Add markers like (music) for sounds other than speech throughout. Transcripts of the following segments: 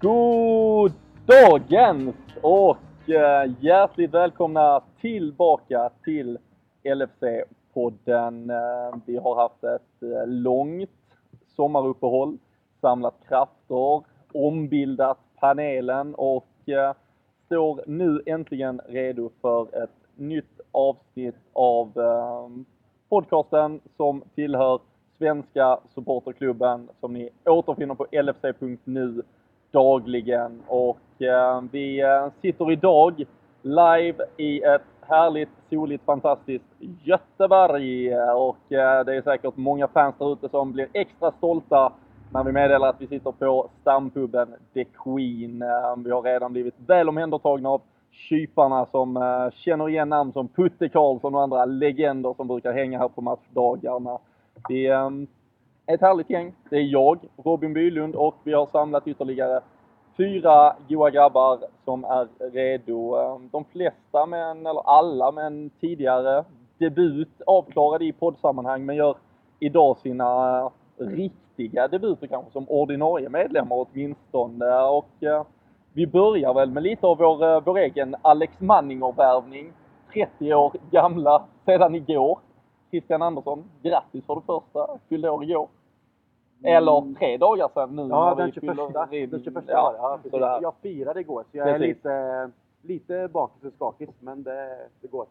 God dagens och eh, hjärtligt välkomna tillbaka till LFC-podden. Eh, vi har haft ett eh, långt sommaruppehåll, samlat krafter, ombildat panelen och står nu äntligen redo för ett nytt avsnitt av podcasten som tillhör Svenska Supporterklubben som ni återfinner på lfc.nu dagligen. Och eh, vi eh, sitter idag live i ett härligt, soligt, fantastiskt Göteborg. Och eh, det är säkert många fans där ute som blir extra stolta när vi meddelar att vi sitter på stampuben The Queen. Eh, vi har redan blivit väl omhändertagna av kyparna som eh, känner igen namn som Putte Karlsson och andra legender som brukar hänga här på matchdagarna. Vi eh, ett härligt gäng. Det är jag, Robin Bylund och vi har samlat ytterligare fyra goa grabbar som är redo. Ehm, de flesta, men, eller alla, med en tidigare debut avklarade i poddsammanhang men gör idag sina riktiga debuter kanske som ordinarie medlemmar åtminstone. Och eh, vi börjar väl med lite av vår, eh, vår egen Alex Manninger-värvning. 30 år gamla sedan igår. Christian Andersson, grattis för det första. Fyllde år igår. Eller mm. tre dagar sedan nu. Ja, den 21. Den 21 ja, ja, Jag firade igår, så jag precis. är lite, lite bakis och skakig, men det, det går.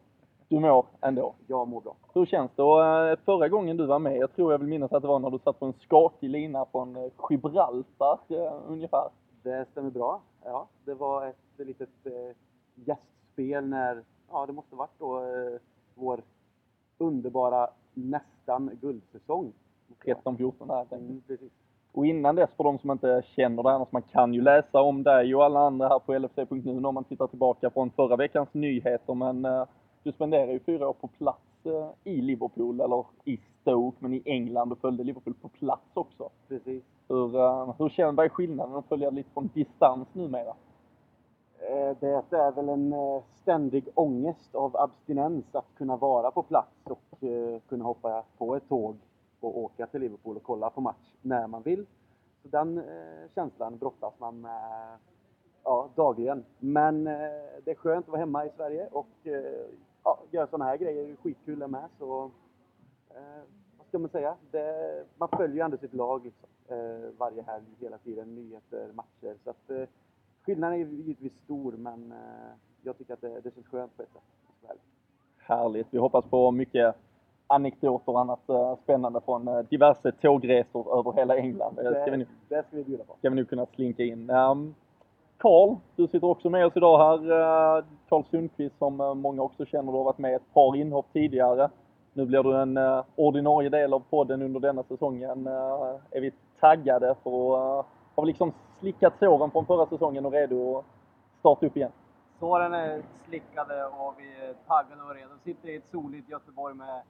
Du mår ändå? Jag mår bra. Hur känns det? Och, eh, förra gången du var med, jag tror jag vill minnas att det var när du satt på en skakig lina från eh, Gibraltar uh, ungefär. Det stämmer bra. Ja, det var ett litet gästspel när, ja det måste varit då vår underbara nästan guldsäsong. 13-14 där mm, precis. Och innan dess, för de som inte känner det, annars man kan ju läsa om dig och alla andra här på LFC.nu om man tittar tillbaka från förra veckans nyheter. Men uh, du spenderade ju fyra år på plats uh, i Liverpool, eller i Stoke, men i England och följde Liverpool på plats också. Precis. Hur, uh, hur känner du skillnaden att följa lite från distans numera? Det är väl en ständig ångest av abstinens att kunna vara på plats och kunna hoppa på ett tåg och åka till Liverpool och kolla på match när man vill. Så den eh, känslan brottas man med ja, dagligen. Men eh, det är skönt att vara hemma i Sverige och eh, ja, göra sådana här grejer är skitkul det med. Så, eh, vad ska man säga? Det, man följer ju ändå sitt lag liksom, eh, varje helg, hela tiden, nyheter, matcher. Så att, eh, skillnaden är givetvis stor men eh, jag tycker att det, det känns skönt på ett sätt. Härligt! Vi hoppas på mycket anekdoter och annat uh, spännande från uh, diverse tågresor över hela England. Det, ska vi nu, det ska vi bjuda på. ska vi nu kunna slinka in. Um, Karl, du sitter också med oss idag här. Karl Sundqvist som många också känner, du har varit med ett par inhopp tidigare. Nu blir du en ordinarie del av podden under denna säsongen. Är vi taggade för att... Har vi liksom slickat såren från förra säsongen och redo att starta upp igen? Såren är slickade och vi är taggade och redo. Sitter i ett soligt Göteborg med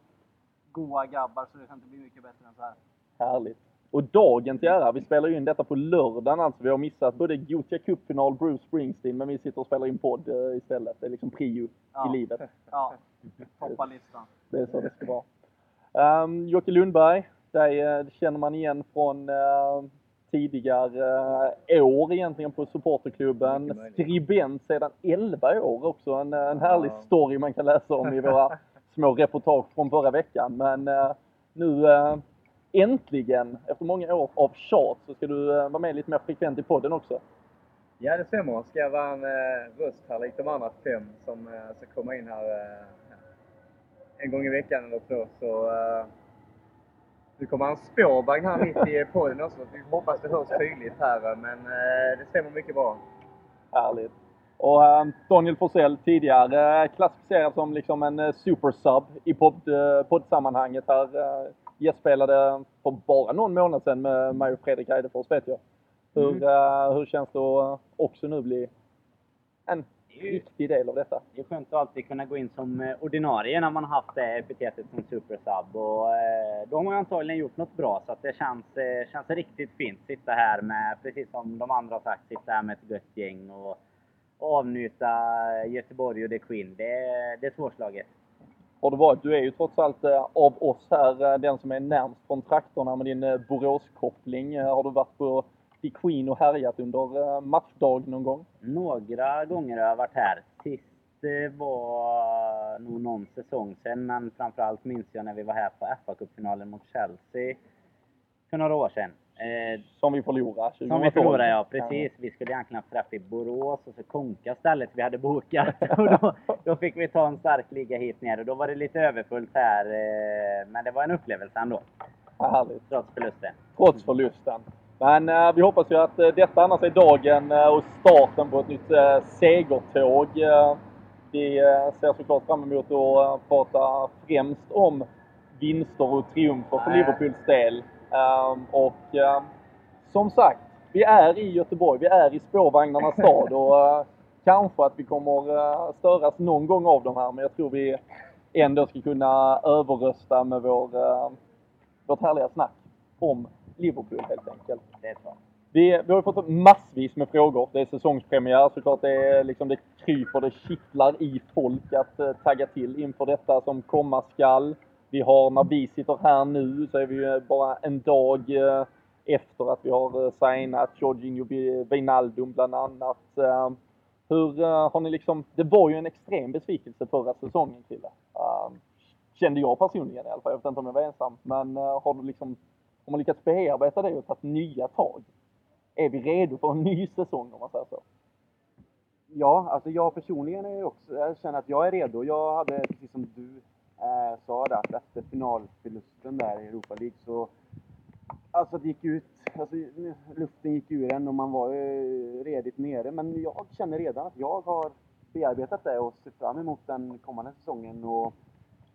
goa grabbar så det kan inte bli mycket bättre än så här. Härligt. Och dagen till ära, vi spelar ju in detta på lördagen alltså. Vi har missat både Gothia Cup-final, Bruce Springsteen, men vi sitter och spelar in podd uh, istället. Det är liksom prio ja. i livet. Ja, toppa listan. Det är så det ska vara. Um, Jocke Lundberg, dig uh, känner man igen från uh, tidigare uh, år egentligen på supporterklubben. Skribent sedan 11 år också. En, en härlig story man kan läsa om i våra (laughs) små reportage från förra veckan. Men eh, nu eh, äntligen, efter många år av tjat, så ska du eh, vara med lite mer frekvent i podden också. Ja, det stämmer. Ska jag vara en röst här likt de andra fem som ska komma in här en gång i veckan eller så. så nu kommer en spårvagn här mitt i podden också. Vi hoppas det hörs tydligt här, men det stämmer mycket bra. Härligt. Och äh, Daniel Forsell tidigare klassificerad som liksom en äh, supersub i podd, äh, poddsammanhanget här. Gästspelade för bara någon månad sedan med mig och Fredrik Eidefors vet jag. Hur, mm. hur känns det att också nu bli en viktig del av detta? Det är skönt att alltid kunna gå in som ordinarie när man har haft det epitetet som supersub. Och, då har man antagligen gjort något bra så att det känns, känns riktigt fint. Sitta här med, precis som de andra har sagt, sitta här med ett gött gäng. Och, avnjuta Göteborg och The Queen. Det, det är svårslaget. Har det varit, du är ju trots allt eh, av oss här eh, den som är närmst från trakterna med din eh, Boråskoppling. Har du varit på riktig queen och härjat under matchdag någon gång? Några gånger har jag varit här. Sist var nog någon säsong sedan, men framförallt minns jag när vi var här på FA-cupfinalen mot Chelsea för några år sedan. Eh, som vi förlorade 2012. Som vi förlorade, ja. Precis. Vi skulle egentligen ha träff i Borås och så Konka stället vi hade bokat. (laughs) och då, då, fick vi ta en stark liga hit ner och då var det lite överfullt här. Eh, men det var en upplevelse ändå. Härligt. Trots förlusten. Trots förlusten. Men eh, vi hoppas ju att eh, detta annars är dagen eh, och starten på ett nytt eh, segertåg. vi ser såklart fram emot att prata främst om vinster och triumfer för Liverpools del. Um, och um, som sagt, vi är i Göteborg, vi är i spårvagnarnas (laughs) stad och uh, kanske att vi kommer uh, störas någon gång av de här men jag tror vi ändå ska kunna överrösta med vår, uh, vårt härliga snack om Liverpool helt enkelt. Det är. Vi, vi har fått massvis med frågor. Det är säsongspremiär såklart. Det, är liksom, det kryper, det kittlar i folk att uh, tagga till inför detta som komma skall. Vi har, när vi sitter här nu, så är vi ju bara en dag eh, efter att vi har eh, signat Jorginho Wijnaldum bland annat. Eh, hur har ni liksom, det var ju en extrem besvikelse förra säsongen Krille. Kände jag personligen i alla fall, jag vet inte om jag var ensam. Men har du liksom, har man lyckats bearbeta det och tagit nya tag? Är vi redo för en ny säsong om man säger så? Ja, alltså jag personligen är också, jag känner att jag är redo. Jag hade, precis som du eh, sa det att efter finalförlusten där i Europa League så Alltså det gick ut, alltså luften gick ur en och man var ju redigt nere. Men jag känner redan att jag har bearbetat det och ser fram emot den kommande säsongen. Och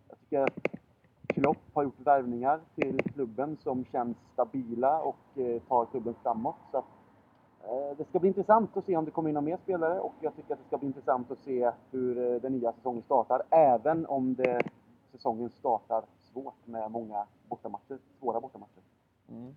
jag tycker att Klopp har gjort värvningar till klubben som känns stabila och eh, tar klubben framåt. Så att, eh, det ska bli intressant att se om det kommer in några mer spelare och jag tycker att det ska bli intressant att se hur eh, den nya säsongen startar. Även om det säsongen startar svårt med många bortamatcher, svåra bortamatcher. Mm.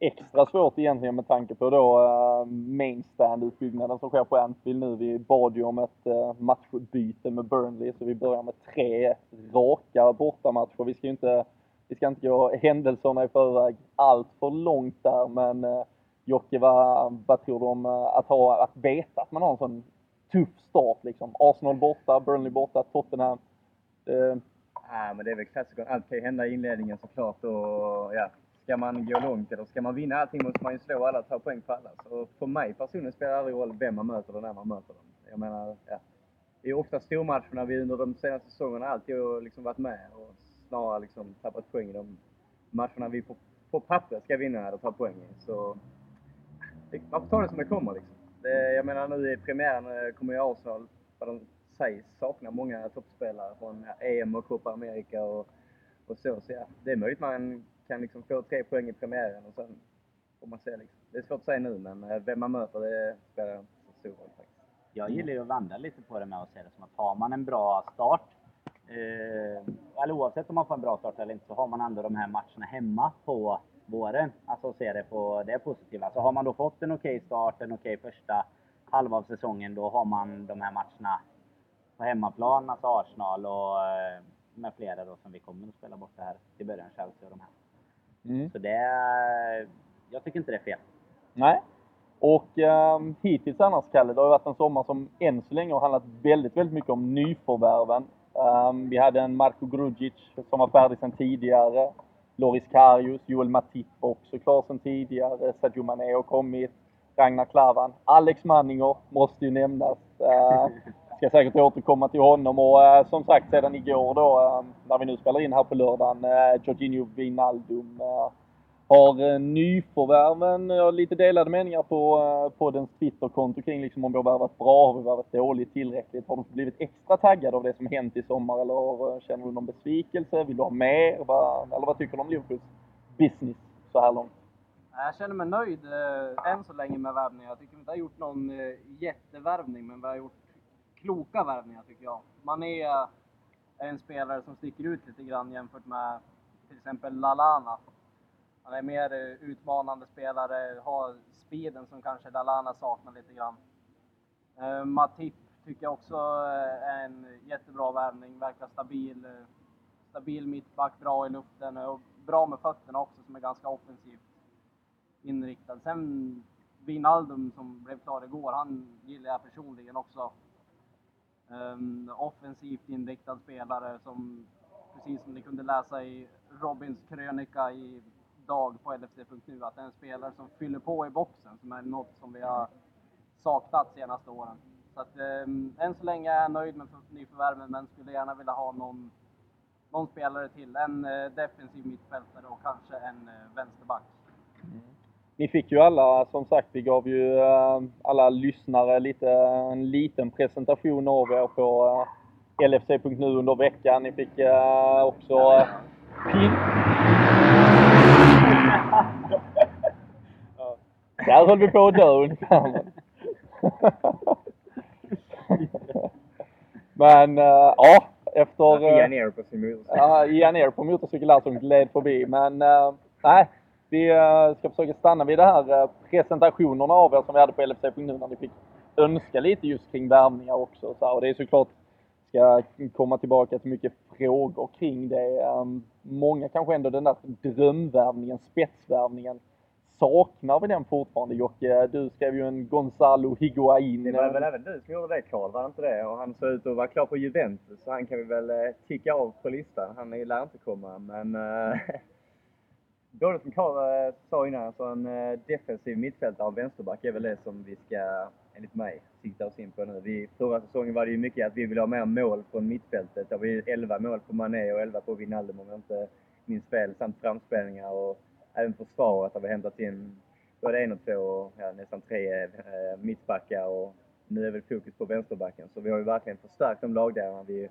Extra svårt egentligen med tanke på då eh, uh, mainstand-utbyggnaden som sker på Anfield nu. Vi bad ju om ett eh, uh, matchbyte med Burnley så vi börjar med tre raka bortamatcher. Vi ska ju inte, vi ska inte gå händelserna i förväg allt för långt där men uh, Jocke, vad, vad tror du om att, ha, att veta att man har en sån tuff start liksom? Arsenal borta, Burnley borta, Tottenham. Ja, men det är väl klassikern. Allt kan ju hända i inledningen såklart. Och, ja, ska man gå långt eller ska man vinna allting måste man ju slå alla, och ta poäng på alla. Så för mig personligen spelar det aldrig roll vem man möter och när man möter dem. Jag menar, ja. Det är ofta stormatcherna vi under de senaste säsongerna alltid har liksom varit med och snarare liksom tappat poäng i de matcherna vi på, på papper ska vinna eller ta poäng i. Så man får ta det som det kommer liksom. Det, jag menar nu i premiären eh, kommer ju Arsenal, de sig saknar många toppspelare från EM och Copa America och, och så. Så ja, det är möjligt man kan liksom få tre poäng i premiären och sen får man se liksom. Det är svårt att säga nu men eh, vem man möter det spelar inte så stor roll faktiskt. Jag gillar ju att vända lite på det med att se det som att har man en bra start eh, eller oavsett om man får en bra start eller inte så har man ändå de här matcherna hemma på våren. Alltså se det på det positiva. Så alltså, har man då fått en okej okay start, en okej okay första halva av säsongen, då har man de här matcherna på hemmaplan, alltså Arsenal och eh, med flera då som vi kommer att spela borta här i början, Chelsea och de här. Mm. Så det, jag tycker inte det är fel. Nej. Och eh, hittills annars, Kalle, det har varit en sommar som än så länge har handlat väldigt, väldigt mycket om nyförvärven. Um, vi hade en Marko Grudzic som var färdig sedan tidigare. Loris Karius, Joel Matip också klar sedan tidigare. Sadio Mané har kommit. Ragnar Klavan. Alex Manninger måste ju nämnas. Uh, (laughs) ska säkert återkomma till honom och eh, som sagt sedan igår då eh, när vi nu spelar in här på lördagen, eh, Jorginho Wijnaldum eh, har eh, nyförvärven, jag har lite delade meningar på, eh, på den Twitterkonto kring liksom om vi har värvat bra, har vi värvat dåligt, tillräckligt? Har du blivit extra taggad av det som hänt i sommar eller eh, känner du någon besvikelse? Vill du ha mer? Va, eller vad tycker du om Liverpools business så här långt? Jag känner mig nöjd eh, än så länge med värvningen. Jag tycker vi inte har gjort någon eh, jättevärvning, men vi har gjort kloka värvningar tycker jag. Man är eh, en spelare som sticker ut lite grann jämfört med till exempel Lalana. Han är mer eh, utmanande spelare, har speeden som kanske Lalana saknar lite grann. Eh, Matip tycker jag också är en jättebra värvning, verkar stabil. Stabil mittback, bra i luften och bra med fötterna också som är ganska offensivt inriktad. Sen Wijnaldum som blev klar igår, han gillar jag personligen också. Um, offensivt inriktad spelare som, precis som ni kunde läsa i Robins krönika i dag på LFC.nu, att det är en spelare som fyller på i boxen, som är något som vi har saknat de senaste åren. Så att, um, än så länge är jag nöjd med nyförvärven, men skulle gärna vilja ha någon, någon spelare till. En uh, defensiv mittfältare och kanske en uh, vänsterback. Ni fick ju alla, som sagt, vi gav ju uh, alla lyssnare lite, en liten presentation av er på LFC.nu under veckan. Ni fick också pin... Där höll vi på att dö ungefär. Men ja, efter... Ian ner på sin motorcykel. Ja, Ian ner på motorcykel här som gled förbi. Men nej, vi eh, ska försöka stanna vid de här eh, presentationerna av er som vi hade på LFC.nu när ni fick önska lite just kring värvningar också. Så, och det är såklart, ska komma tillbaka till mycket frågor kring det. Ehm, många kanske ändå den där drömvärvningen, spetsvärvningen saknar vi den fortfarande Jocke? Du skrev ju en Gonzalo Higuain. Det var väl även du som gjorde det Karl, var det inte det? Och han såg ut att vara klar på Juventus, så han kan vi väl eh, ticka av på listan. Han lär inte komma, men... (laughs) Både som Karl eh, sa innan, alltså en eh, defensiv mittfältare och vänsterback är väl det som vi ska, enligt mig, sikta oss in på nu. Vi, förra säsongen var det ju mycket att vi ville ha mer mål från mittfältet. Det var ju 11 mål på Mané och 11 på Wijnaldum om jag inte minns fel, samt framspelningar och även försvaret har vi hämtat in både en och två och ja, nästan tre eh, mittbackar och nu är väl fokus på vänsterbacken. Så vi har ju verkligen förstärkt de lagdelarna vi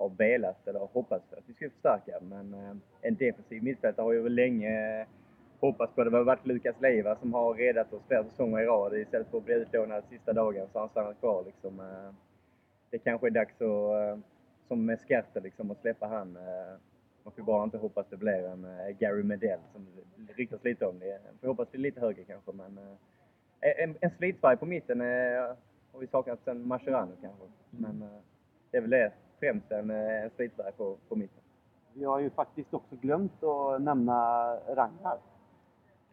har velat eller hoppats att vi skulle förstärka. Men eh, en defensiv mittfältare har ju länge eh, hoppats på. Det har varit Lukas Leiva som har redat oss flera säsonger i rad istället för att bli utlånad sista dagen så har han stannat kvar liksom. Eh. Det kanske är dags att, som med Skärte liksom, att släppa han. Man får bara inte hoppas det blir en Gary Medell som det ryktas lite om. Det får hoppas det är lite högre kanske men en, en slitfärg på mitten har vi saknat sen Mascherano kanske. Men det är väl det främst en, en på, på mitten. Vi har ju faktiskt också glömt att nämna Ragnar.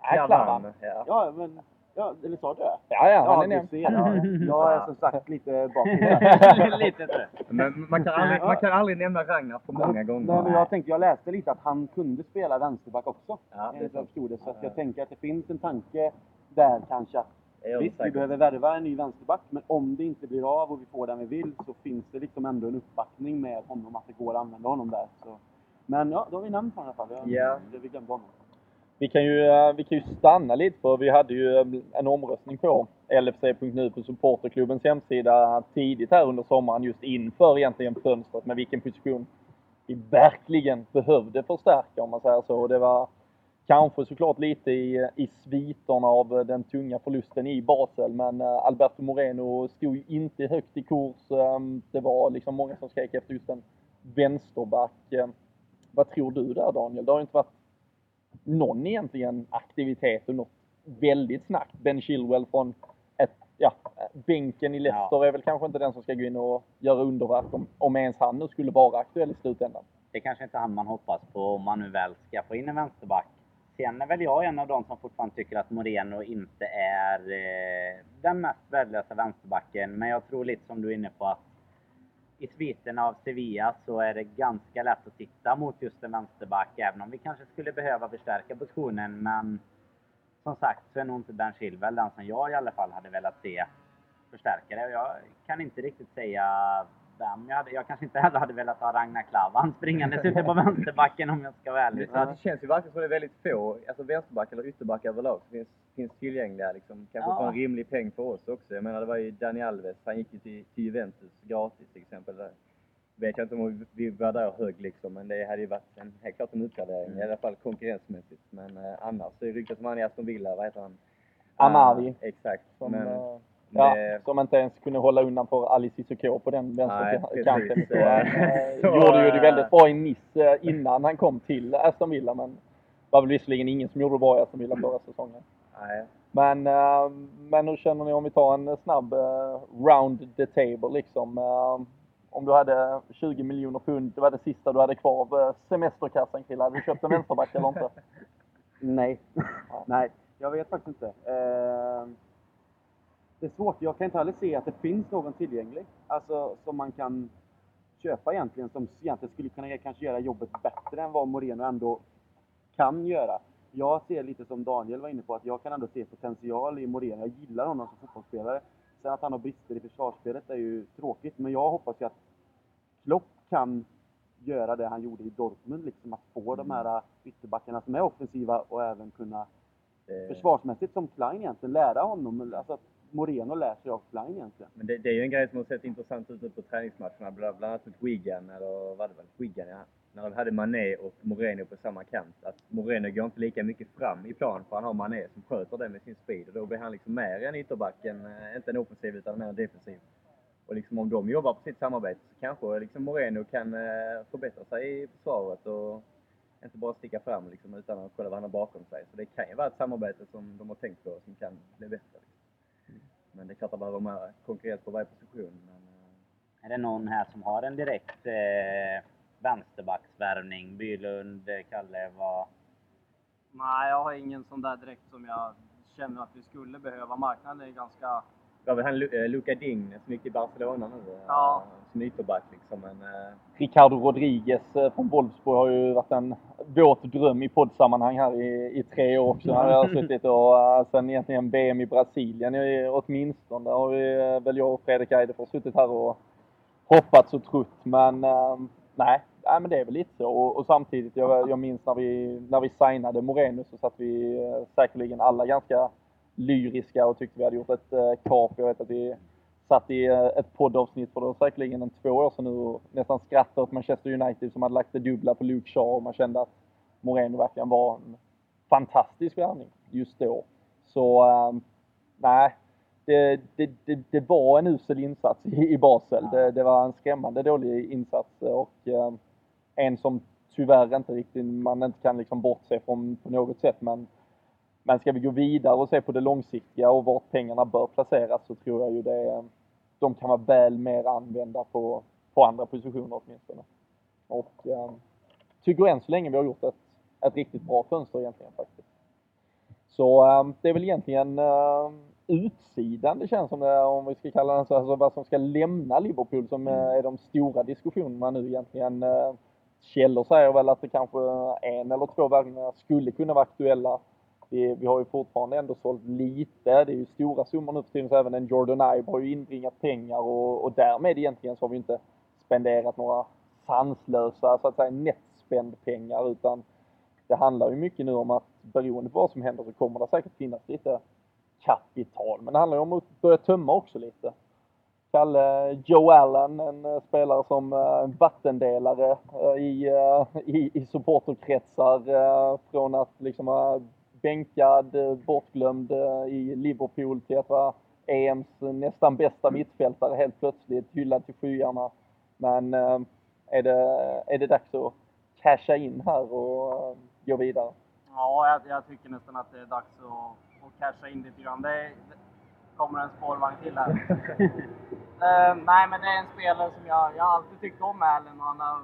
Ja, Klavan. Ja. ja, men Ja, eller sa du det? Ja, ja, han ja, är ser, ja. Jag är som sagt lite bakis (laughs) Lite Men man kan, aldrig, man kan aldrig nämna Ragnar för många gånger. Nej, men jag tänkte, jag läste lite att han kunde spela vänsterback också. Ja, enligt jag förstod det. Så att jag tänker att det finns en tanke där kanske att Visst, vi behöver värva en ny vänsterback, men om det inte blir av och vi får den vi vill så finns det liksom ändå en uppbackning med honom att det går att använda honom där. Så. Men ja, då har vi nämnt honom i alla fall. Yeah. Vi glömde honom. Vi kan, ju, eh, vi kan ju stanna lite för vi hade ju eh, en omröstning på LFC.nu på supporterklubbens hemsida tidigt här under sommaren just inför egentligen fönstret med vilken position vi verkligen behövde förstärka om man säger så. Och det var kanske såklart lite i, i sviterna av den tunga förlusten i Basel men eh, Alberto Moreno stod ju inte högt i kurs. Det var liksom många som skrek efter just en vänsterback. Vad tror du där Daniel? Det har ju inte varit någon egentligen aktivitet och något väldigt snabbt. Ben Chilwell från ett, ja, bänken i Leicester ja. är väl kanske inte den som ska gå in och göra underverk om, om ens han nu skulle vara aktuell i slutändan. Det är kanske inte han man hoppas på om man nu väl ska få in en vänsterback. Sen är väl jag en av de som fortfarande tycker att Moreno inte är eh, den mest värdelösa vänsterbacken. Men jag tror lite som du är inne på att i sviten av Sevilla så är det ganska lätt att titta mot just en vänsterback, även om vi kanske skulle behöva förstärka positionen. Men som sagt så är nog inte Ben Chilwell den som jag i alla fall hade velat se förstärka det. Jag kan inte riktigt säga vem jag hade. Jag kanske inte heller hade velat ha Ragnar Klavan springandes ute på (laughs) vänsterbacken om jag ska vara ärlig. Så det känns ju verkligen som det är väldigt få, alltså vänsterback eller ytterback överlag, som finns, finns tillgängliga liksom. Kanske ja. för en rimlig peng för oss också. Jag menar det var ju Dani Alves, han gick ju till, till Juventus gratis till exempel. Där. Vet jag inte om vi var där hög liksom, men det hade ju varit en, helt klart en utvärdering. Mm. I alla fall konkurrensmässigt. Men eh, annars det ryktas om han i Aston Villa, vad heter han? Amavi. Uh, exakt. Som, men, uh, Ja, det... som inte ens kunde hålla undan för Ali Cissoko på den vänsterkanten. Så eh, (laughs) gjorde ju det väldigt bra i Nice eh, innan han kom till Aston Villa. Men det var väl visserligen ingen som gjorde det bra i Aston Villa förra säsongen. Nej. Men, eh, men hur känner ni om vi tar en snabb round the table liksom? Om du hade 20 miljoner pund, det var det sista du hade kvar av semesterkassan Krille. Hade du köpt en vänsterback eller inte? (laughs) Nej. Nej, jag vet faktiskt inte. Det är svårt. Jag kan inte heller se att det finns någon tillgänglig. Alltså som man kan köpa egentligen, som egentligen skulle kunna kanske göra jobbet bättre än vad Moreno ändå kan göra. Jag ser lite som Daniel var inne på, att jag kan ändå se potential i Moreno. Jag gillar honom som fotbollsspelare. Sen att han har brister i försvarsspelet är ju tråkigt, men jag hoppas ju att Klopp kan göra det han gjorde i Dortmund, liksom att få de här ytterbackarna som är offensiva och även kunna Det- försvarsmässigt som Klein egentligen, lära honom, alltså att Moreno lär sig egentligen. Men det, det är ju en grej som har sett intressant ut på träningsmatcherna, bland, annat mot Wigan, eller vad det var, Wigan ja. När de hade Mané och Moreno på samma kant. Att Moreno går inte lika mycket fram i plan för han har Mané som sköter det med sin speed. Och då blir han liksom mer en ytterback, än, eh, inte en offensiv utan mer en defensiv. Och liksom om de jobbar på sitt samarbete så kanske liksom Moreno kan eh, förbättra sig i försvaret och inte bara sticka fram liksom, utan att kolla vad han har bakom sig. Så det kan ju vara ett samarbete som de har tänkt på som kan bli bättre. Liksom. Men det är klart att det behöver mer konkurrens på varje position. Men, eh, Är det någon här som har en direkt eh, vänsterbacksvärvning? Bylund, eh, Kalle, vad... Nej, jag har ingen sån där direkt som jag känner att vi skulle behöva. Marknaden är ganska... Det var väl han Lu- eh, Luka Dign som gick till Barcelona nu. eh, Ja. Som ytterback liksom. Men, eh, Ricardo Rodriguez från Wolfsburg har ju varit en våt dröm i poddsammanhang här i, i tre år också. Han har (laughs) suttit och sen egentligen VM i Brasilien i, åtminstone. Där har vi, väl jag och Fredrik Eidefors suttit här och hoppats och trott. Men eh, nej, nej, men det är väl lite så. Och, och samtidigt, jag, jag minns när vi, när vi signade Moreno så satt vi säkerligen alla ganska lyriska och tyckte vi hade gjort ett eh, kap. Jag vet att vi satt i eh, ett poddavsnitt för det var säkerligen en två år sedan nu och nästan skrattade åt Manchester United som hade lagt det dubbla på Luke Shaw och man kände att Moreno verkligen var en fantastisk värvning just då. Så ehm, nej, det, det, det, det var en usel insats i, i Basel. Det, det var en skrämmande dålig insats och ehm, en som tyvärr inte riktigt, man inte kan liksom bortse från på något sätt. Men, men ska vi gå vidare och se på det långsiktiga och vart pengarna bör placeras så tror jag ju det, de kan vara väl mer använda på, på andra positioner åtminstone. Och eh, tycker än så länge vi har gjort ett, ett riktigt bra fönster egentligen faktiskt. Så eh, det är väl egentligen eh, utsidan det känns som det, om vi ska kalla det så, alltså vad som ska lämna Liverpool som eh, är de stora diskussionerna nu egentligen. Eh, källor säger väl att det kanske en eller två värvningar skulle kunna vara aktuella. Vi, vi har ju fortfarande ändå sålt lite. Det är ju stora summor nu för tiden. Så även en Jordan Ibe har ju inbringat pengar och, och därmed egentligen så har vi inte spenderat några sanslösa så att säga netspendpengar utan det handlar ju mycket nu om att beroende på vad som händer så kommer det säkert finnas lite kapital. Men det handlar ju om att börja tömma också lite. Kalle Joe Allen, en eh, spelare som eh, vattendelare eh, i, i, i supporterkretsar från att liksom ha bänkad, eh, bortglömd eh, i Liverpool till att vara EMs nästan bästa mittfältare helt plötsligt, hyllad till skyarna. Men eh, är det, är det dags att casha in här och eh, gå vidare? Ja, jag, jag tycker nästan att det är dags att, att casha in lite grann. Det, kommer en spårvagn till här. (laughs) Eh, nej, men det är en spelare som jag, jag alltid tyckt om Allen och han har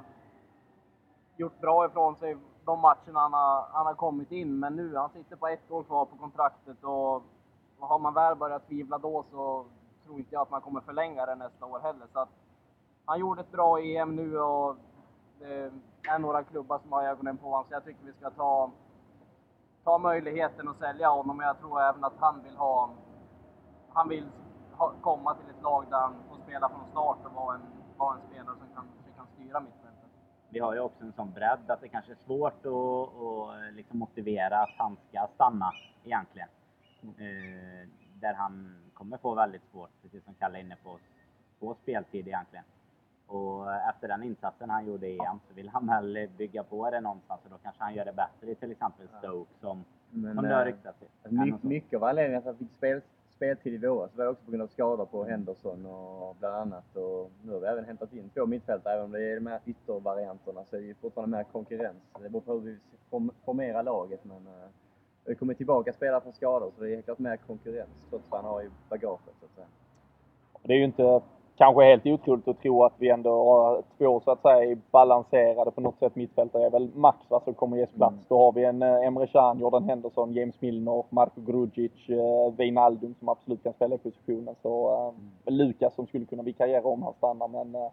gjort bra ifrån sig de matcherna han har, han har kommit in. Men nu, han sitter på ett år kvar på kontraktet och, och har man väl börjat tvivla då så tror inte jag att man kommer förlänga det nästa år heller. Så att, han gjorde ett bra EM nu och det är några klubbar som har ögonen på honom. Så jag tycker vi ska ta, ta möjligheten att sälja honom. Men jag tror även att han vill ha han vill ha, komma till ett lag där han får spela från start och vara en, vara en spelare som kan, som kan styra mitt vi har ju också en sån bredd att det kanske är svårt att, att liksom motivera att han ska stanna egentligen. Eh, där han kommer få väldigt svårt, precis som Kalle är inne på, få speltid egentligen. Och efter den insatsen han gjorde i EM så vill han väl bygga på det någonstans och då kanske han gör det bättre i till exempel Stoke som, Men, som det har eh, ryktats till. My, mycket av anledningen till att han fick spel, speltid i våras var också på grund av skador på Henderson och bland annat. Och nu har vi även hämtat in två mittfältare. Även om det är de här yttervarianterna så är det ju fortfarande mer konkurrens. Det beror på hur vi formerar laget. Men eh, vi kommer tillbaka spelare från skador så det är helt klart mer konkurrens trots vad han har i bagaget så att säga. Det är ju inte kanske helt otroligt att tro att vi ändå har två så att säga balanserade på något sätt mittfältare är väl max vad som kommer ges plats. Mm. Då har vi en eh, Emre Can, Jordan Henderson, James Milner, Marko Grudzic, eh, Wijnaldum som absolut kan spela i positionen. Så eh, mm. Lukas som skulle kunna vikariera om han stannar men eh,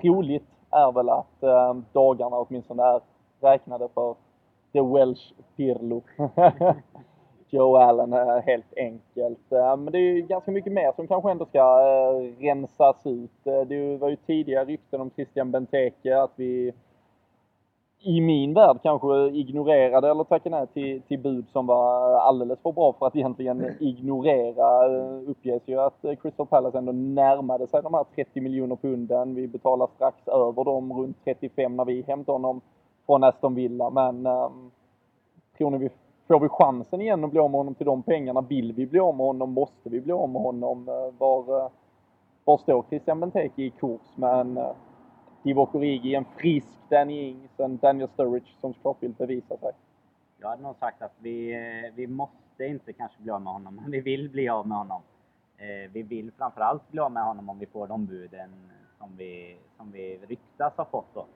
troligt är väl att eh, dagarna åtminstone är räknade för The Welsh Pirlo. (laughs) Joe Allen eh, helt enkelt. Eh, men det är ju ganska mycket mer som kanske ändå ska eh, rensas ut. Det var ju tidigare rykten om Christian Benteke att vi i min värld kanske ignorerade eller tackade nej till, till bud som var alldeles för bra för att egentligen ignorera. Uppges ju att Crystal Palace ändå närmade sig de här 30 miljoner punden. Vi betalar strax över dem, runt 35 när vi hämtade honom från Aston Villa. Men ehm, tror ni vi Får vi chansen igen att bli av med honom till de pengarna? Vill vi bli av med honom? Måste vi bli av med honom? Eh, var, eh, var står Christian Benteke i kurs med en Divock eh, Origi, en frisk Danny Ings, en Daniel Sturridge som såklart vill bevisa sig? Jag hade nog sagt att vi, vi måste inte kanske bli av med honom, men vi vill bli av med honom. Vi vill framförallt bli av med honom om vi får de buden som vi, som vi ryktas ha fått då.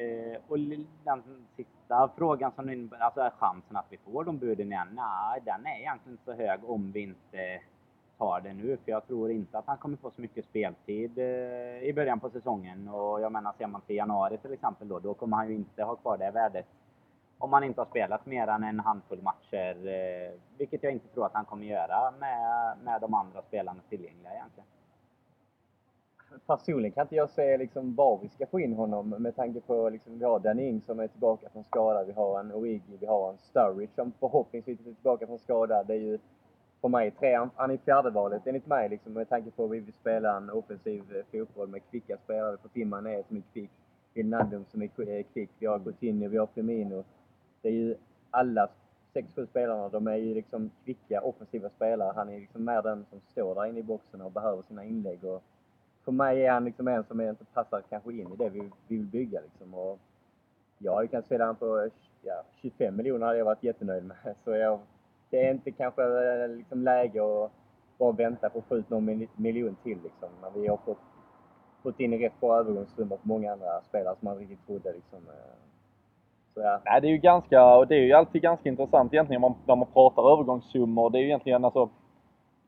Eh, och den sista frågan som innebär alltså är chansen att vi får de buden igen? Nej, den är egentligen inte så hög om vi inte tar det nu. För jag tror inte att han kommer få så mycket speltid eh, i början på säsongen. Och jag menar, ser man till januari till exempel då, då kommer han ju inte ha kvar det värdet. Om han inte har spelat mer än en handfull matcher. Eh, vilket jag inte tror att han kommer göra med, med de andra spelarna tillgängliga egentligen personligen kan inte jag se liksom var vi ska få in honom med tanke på liksom vi har Danny Ing som är tillbaka från skada, vi har en Origi, vi har en Sturridge som förhoppningsvis är tillbaka från skada. Det är ju för mig tre, han är fjärdevalet enligt mig liksom med tanke på att vi vill spela en offensiv eh, fotboll med kvicka spelare. För Timman är som är kvick, Wijnaldum som är kvick, vi har Coutinho, vi har Firmino. Det är ju alla sex, sju spelarna, de är ju liksom kvicka offensiva spelare. Han är liksom mer den som står där inne i boxen och behöver sina inlägg. Och för mig är han liksom en som inte passar kanske in i det vi, vi vill bygga liksom. Och jag hade kunnat sett han på ja, 25 miljoner hade jag varit jättenöjd med. (laughs) Så jag, det är inte kanske eh, liksom läge att bara vänta på att få ut någon miljon till liksom. När vi har fått, fått in rätt bra övergångssummor på många andra spelare som man riktigt trodde liksom. Så, ja. Nej, det är ju ganska, och det är ju alltid ganska intressant egentligen när man, när man pratar övergångssummor. Det är ju egentligen alltså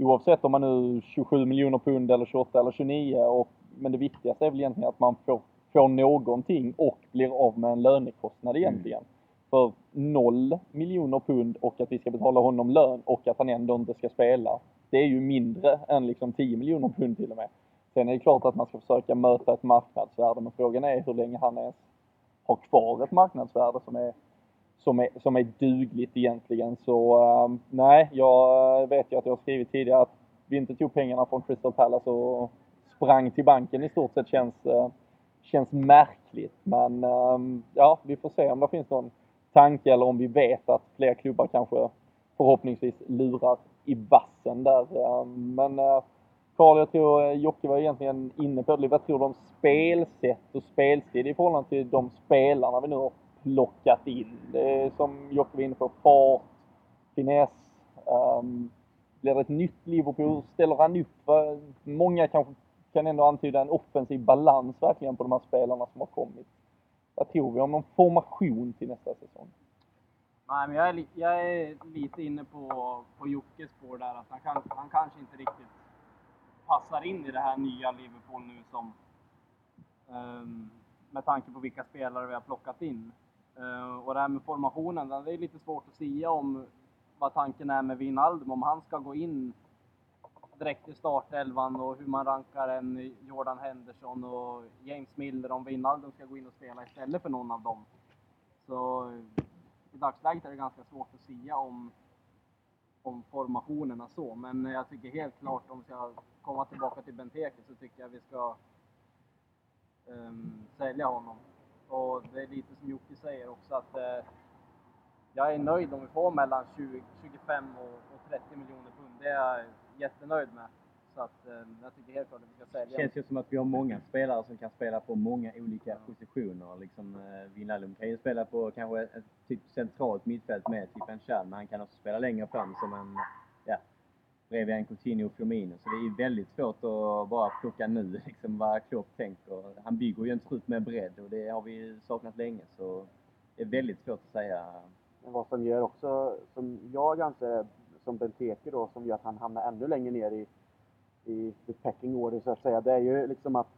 oavsett om man nu 27 miljoner pund eller 28 eller 29. Och, men det viktigaste är väl egentligen att man får, får någonting och blir av med en lönekostnad mm. egentligen. Mm. För noll miljoner pund och att vi ska betala honom lön och att han ändå inte ska spela. Det är ju mindre än liksom 10 miljoner pund till och med. Sen är det klart att man ska försöka möta ett marknadsvärde, men frågan är hur länge han ens har kvar ett marknadsvärde som är som är, som är dugligt egentligen. Så um, nej, jag vet ju att jag har skrivit tidigare att vi inte tog pengarna från Crystal Palace och sprang till banken i stort sett känns, uh, känns märkligt. Men um, ja, vi får se om det finns någon tanke eller om vi vet att fler klubbar kanske förhoppningsvis lurar i vassen där. Ehm, men eh, Karl, jag tror eh, Jocke var egentligen inne på det. Vad tror du om spelsätt och spelstil i förhållande till de spelarna vi nu har plockat in. Det är som Jocke var inne på, fart, finess. Um, blir det ett nytt Liverpool? Ställer han upp? Många kanske kan ändå antyda en offensiv balans verkligen på de här spelarna som har kommit. Vad tror vi om någon formation till nästa säsong? Nej, men jag är, jag är lite inne på, på Jockes spår där, att han, kan, han kanske inte riktigt passar in i det här nya Liverpool nu som um, med tanke på vilka spelare vi har plockat in. Uh, och det här med formationen, det är lite svårt att säga om vad tanken är med Wijnaldum, om han ska gå in direkt i startelvan och hur man rankar en Jordan Henderson och James Miller, om Wijnaldum ska gå in och spela istället för någon av dem. Så i dagsläget är det ganska svårt att säga om, om formationerna så, men jag tycker helt klart om vi ska komma tillbaka till Benteke så tycker jag vi ska um, sälja honom. Och det är lite som Jocke säger också att eh, jag är nöjd om vi får mellan 20, 25 och, och 30 miljoner pund. Det är jag jättenöjd med. Så att eh, jag tycker helt klart att vi ska sälja. Det känns ju som att vi har många spelare som kan spela på många olika positioner. Liksom, eh, Wijnaldum kan ju spela på kanske ett typ centralt mittfält med typ en Chan, men han kan också spela längre fram som en, ja, bredvid en Coutinho och Firmino. Så det är väldigt svårt att bara plocka nu (laughs) liksom vad Klopp tänker. Han bygger ju en trupp med bredd och det har vi saknat länge. Så det är väldigt svårt att säga. Men vad som gör också, som jag anser, som Benteke då, som gör att han hamnar ännu längre ner i, i the pecking order så att säga, det är ju liksom att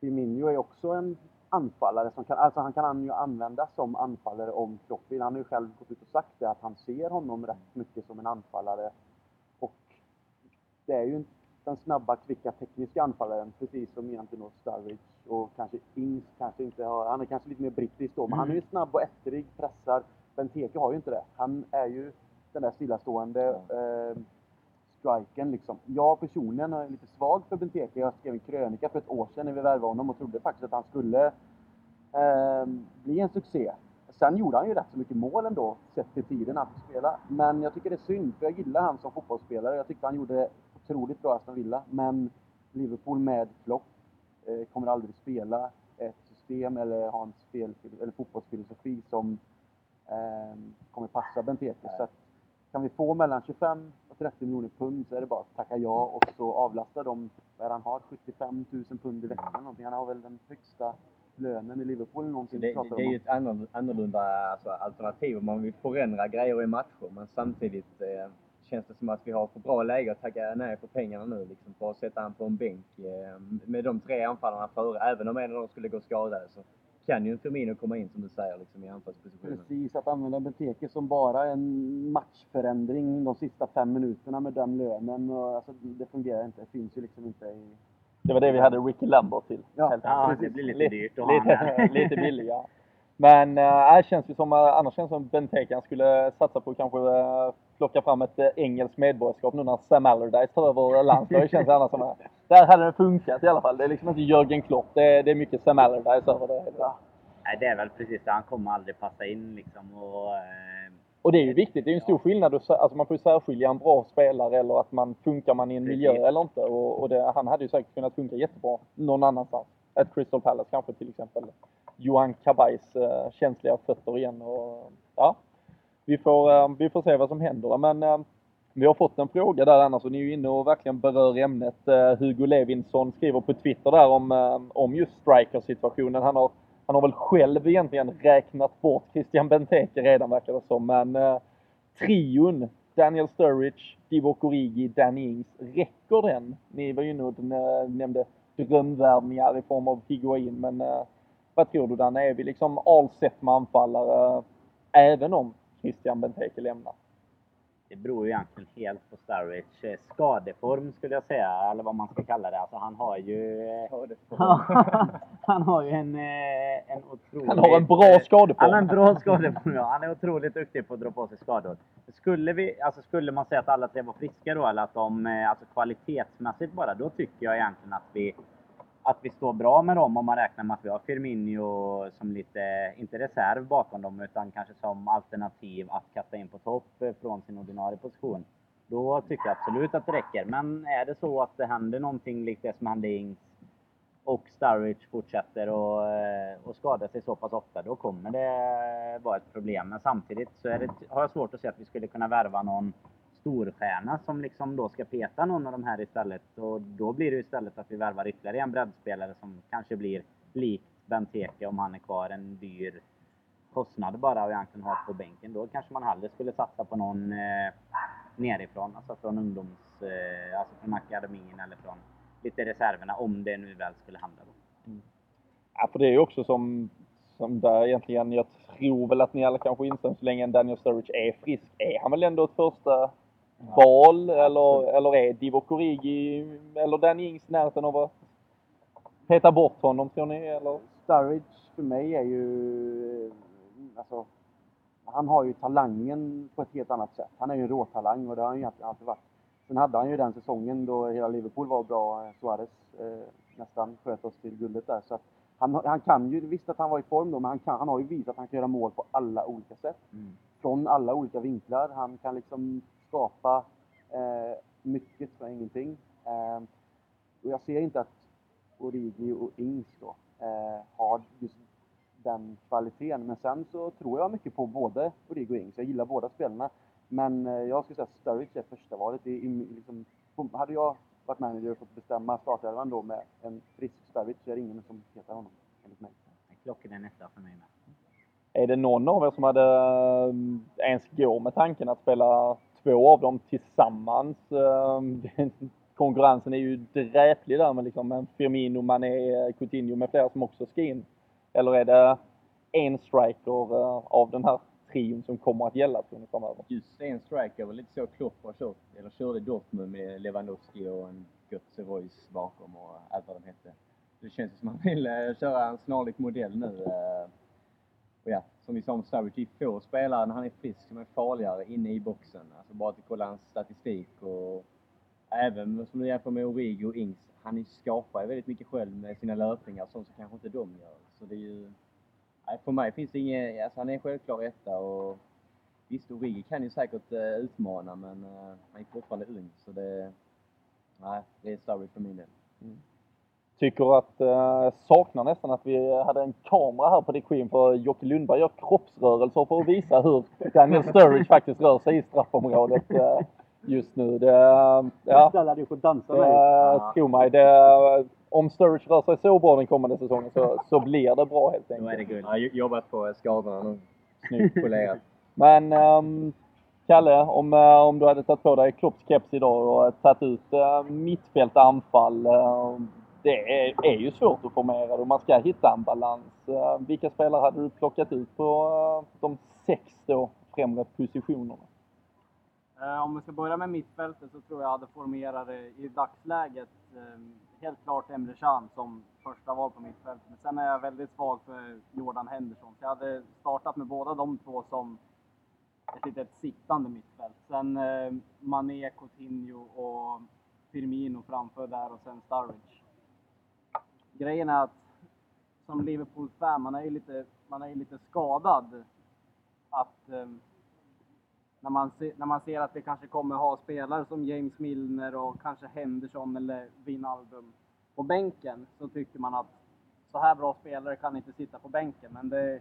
Firmino är också en anfallare som kan, alltså han kan ju användas som anfallare om Klopp vill. Han har ju själv gått ut och sagt det, att han ser honom rätt mycket som en anfallare. Det är ju den snabba, kvicka, tekniska anfallaren, precis som egentligen Sturridge och kanske Ings kanske inte har, han är kanske lite mer brittisk då, men mm. han är ju mm. snabb och etterig, pressar. Benteke har ju inte det. Han är ju den där stillastående eh, striken liksom. Jag personligen är lite svag för Benteke. Jag skrev en krönika för ett år sedan när vi värvade honom och trodde faktiskt att han skulle eh, bli en succé. Sen gjorde han ju rätt så mycket mål ändå, sett till tiden han fick spela. Men jag tycker det är synd, för jag gillar han som fotbollsspelare. Jag tyckte han gjorde otroligt bra Aston Villa. Men Liverpool med Klopp eh, kommer aldrig spela ett system eller ha en spel, eller fotbollsfilosofi som eh, kommer passa Benteke. Så att, kan vi få mellan 25 och 30 miljoner pund så är det bara att tacka ja och så avlasta dem, vad han har, 75 000 pund i veckan någonting. Han har väl den högsta lönen i Liverpool någonsin. Det, det, är ju ett annorlunda alltså, alternativ om man vill förändra grejer i matcher men samtidigt eh, känns det som att vi har för bra läge att tacka nej för pengarna nu liksom för att sätta han på en bänk eh, med de tre anfallarna före. Även om en av dem skulle gå skadade så kan ju en Firmino komma in som du säger liksom, i anfallspositionen. Precis, att använda Benteke som bara en matchförändring de sista fem minuterna med den lönen. Och, alltså, det fungerar inte. Det finns ju liksom inte i... Det var det vi hade Ricky Lambert till. Ja, ja det blir lite dyrt att lite, (laughs) lite billiga. Men äh, det känns ju som, äh, annars känns det som Benteke skulle satsa på kanske äh, plocka fram ett äh, engelskt medborgarskap nu när Sam Allardyce tar över landslaget. känns det annars som äh, Där hade det funkat i alla fall. Det är liksom inte Jörgen Klopp. Det är, det är mycket Sam Allardyce över det. Ja. Nej, det är väl precis det. Han kommer aldrig passa in liksom. Och, äh, och det är ju viktigt. Det är ju en stor skillnad. Alltså man får ju särskilja en bra spelare eller att man funkar man i en precis. miljö eller inte. Och, och det, han hade ju säkert kunnat funka jättebra någon annanstans. Ett Crystal Palace kanske till exempel. Johan Kabajs äh, känsliga fötter igen. Och, ja, vi får, eh, vi får se vad som händer. Men eh, vi har fått en fråga där annars och ni är ju inne och verkligen berör ämnet. Eh, Hugo Levinsson skriver på Twitter där om, om just strikersituationen. Han har, han har väl själv egentligen räknat bort Christian Benteke redan verkar det som. Men eh, trion Daniel Sturridge, Divock Origi, Danny Ings. Räcker den? Ni var ju inne och nämnde drömvärvningar i form av Higuain men eh, vad tror du Danne? Är vi liksom all set med anfallare även om Christian Benteke lämnar? Det beror ju egentligen helt på Sturridge skadeform skulle jag säga, eller vad man ska kalla det. Alltså han har ju... (laughs) han har ju en, eh, en otrolig... Han har en bra skadeform! Han har en bra skadeform, ja. Han är otroligt duktig på att dra på sig skador. Skulle, vi, alltså skulle man säga att alla tre var friska då, eller att de, eh, alltså kvalitetsmässigt bara, då tycker jag egentligen att vi att vi står bra med dem om man räknar med att vi har Firmino som lite, inte reserv bakom dem, utan kanske som alternativ att kasta in på topp eh, från sin ordinarie position. Då tycker jag absolut att det räcker. Men är det så att det händer någonting likt det som hände Ings och Sturridge fortsätter och, eh, och skada sig så pass ofta, då kommer det vara ett problem. Men samtidigt så är det, har jag svårt att se att vi skulle kunna värva någon storstjärna som liksom då ska peta någon av de här istället. Och då blir det istället att vi värvar ytterligare en breddspelare som kanske blir likt Benteke om han är kvar, en dyr kostnad bara och egentligen ha på bänken. Då kanske man hellre skulle satsa på någon eh, nerifrån, alltså från ungdoms, eh, alltså från akademin eller från lite reserverna om det nu väl skulle hända. Då. Mm. Ja, för det är ju också som, som där egentligen, jag tror väl att ni alla kanske inser så länge Daniel Sturridge är frisk, är han väl ändå ett första val eller, eller är Divock Origi eller Danny Ings närheten av att peta bort honom tror ni? Eller? Sturridge för mig är ju, alltså, han har ju talangen på ett helt annat sätt. Han är ju en råtalang och det har han ju alltid varit. Sen hade han ju den säsongen då hela Liverpool var bra, Suarez eh, nästan sköt oss till guldet där. Så han, han kan ju, visst att han var i form då, men han, kan, han har ju visat att han kan göra mål på alla olika sätt. Mm. Från alla olika vinklar. Han kan liksom skapa eh, mycket för ingenting. Eh, och jag ser inte att Origi och Ings då eh, har just den kvaliteten. Men sen så tror jag mycket på både Origi och Ings. Jag gillar båda spelarna. Men eh, jag skulle säga att Sturridge är första valet. I, i, liksom, hade jag varit manager och fått bestämma startelvan då med en frisk Sturridge så är det ingen som petar honom, enligt mig. Klockren etta för mig med. Är det någon av er som hade eh, ens går med tanken att spela två av dem tillsammans? Ehm, (laughs) konkurrensen är ju dräplig där med liksom Firmino, Mané, Coutinho med flera som också ska in. Eller är det en striker eh, av den här trion som kommer att gälla tror ni framöver? Just en striker var lite så Klopp har kört, eller körde Dortmund med Lewandowski och en Götze Royce bakom och allt vad de hette. Det känns som att man vill eh, köra en snarlik modell nu. Eh, och ja, som vi sa om Sturridge, det är få spelare när han är frisk som är farligare inne i boxen. Alltså bara att kolla hans statistik och även som du jämför med Origo och Ings, han skapar ju väldigt mycket själv med sina löpningar, sånt som kanske inte de gör. Så det är ju... Nej, för mig finns det inget... Alltså han är en självklar etta och visst, Origi kan ju säkert eh, utmana men eh, han är fortfarande ung så det... Nej, det är Sturridge för min del. Mm tycker att, eh, saknar nästan att vi hade en kamera här på Dick för Jocke Lundberg gör kroppsrörelser för att visa hur Daniel Sturridge faktiskt rör sig i straffområdet eh, just nu. Det, ja, Ställa dig får dansa med. Ja. Tro mig, det, om Sturridge rör sig så bra den kommande säsongen så, så blir det bra helt enkelt. Då är det guld. Jag har jobbat på skadorna nu. Snyggt polerat. (laughs) Men um, Kalle, om, om du hade tagit på dig Klopps keps idag och tagit ut uh, mittfält anfall. Uh, det är, är ju svårt att formera och man ska hitta en balans. Eh, vilka spelare hade du plockat ut på eh, de sex då främre positionerna? Eh, om vi ska börja med mittfältet så tror jag hade formerat det i dagsläget helt klart Emre Can som första val på mittfältet. Men sen är jag väldigt svag för Jordan Henderson. Så jag hade startat med båda de två som ett litet sittande mittfält. Sen Mané, Coutinho och Firmino framför där och sen Sturridge grejen är att som Liverpool-fan, man är ju lite, man är lite skadad. Att eh, när, man se, när man ser att vi kanske kommer ha spelare som James Milner och kanske Henderson eller Wijnaldum på bänken så tycker man att så här bra spelare kan inte sitta på bänken. Men det,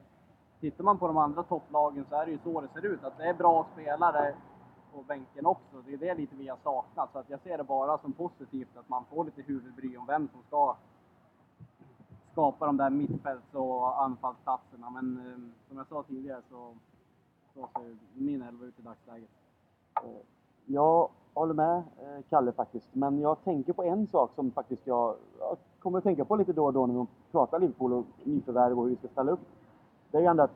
tittar man på de andra topplagen så är det ju så det ser ut. Att det är bra spelare på bänken också. Det är det lite vi har saknat. Så att jag ser det bara som positivt att man får lite huvudbry om vem som ska skapa de där mittfälts och anfallsplatserna. Men eh, som jag sa tidigare så, så ser min elva ut i dagsläget. Jag håller med eh, Kalle faktiskt, men jag tänker på en sak som faktiskt jag, jag kommer att tänka på lite då och då när vi pratar Liverpool och nyförvärv och hur vi ska ställa upp. Det är ju ändå att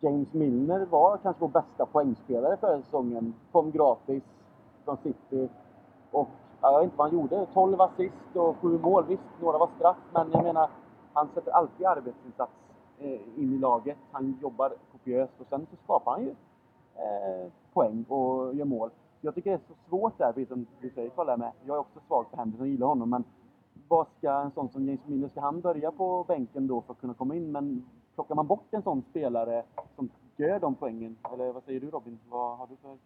James Milner var kanske vår bästa poängspelare förra säsongen. Kom gratis från City och jag vet inte vad han gjorde. 12 assist och 7 mål. Visst, några var straff, men jag menar han sätter alltid arbetsinsats eh, in i laget. Han jobbar kopiöst och sen så skapar han ju eh, poäng och gör mål. Jag tycker det är så svårt där, precis som du säger Karl, med. Jag är också svag för Henderson och gillar honom, men vad ska en sån som James Miller, ska han börja på bänken då för att kunna komma in? Men plockar man bort en sån spelare som gör de poängen, eller vad säger du Robin? Vad har du för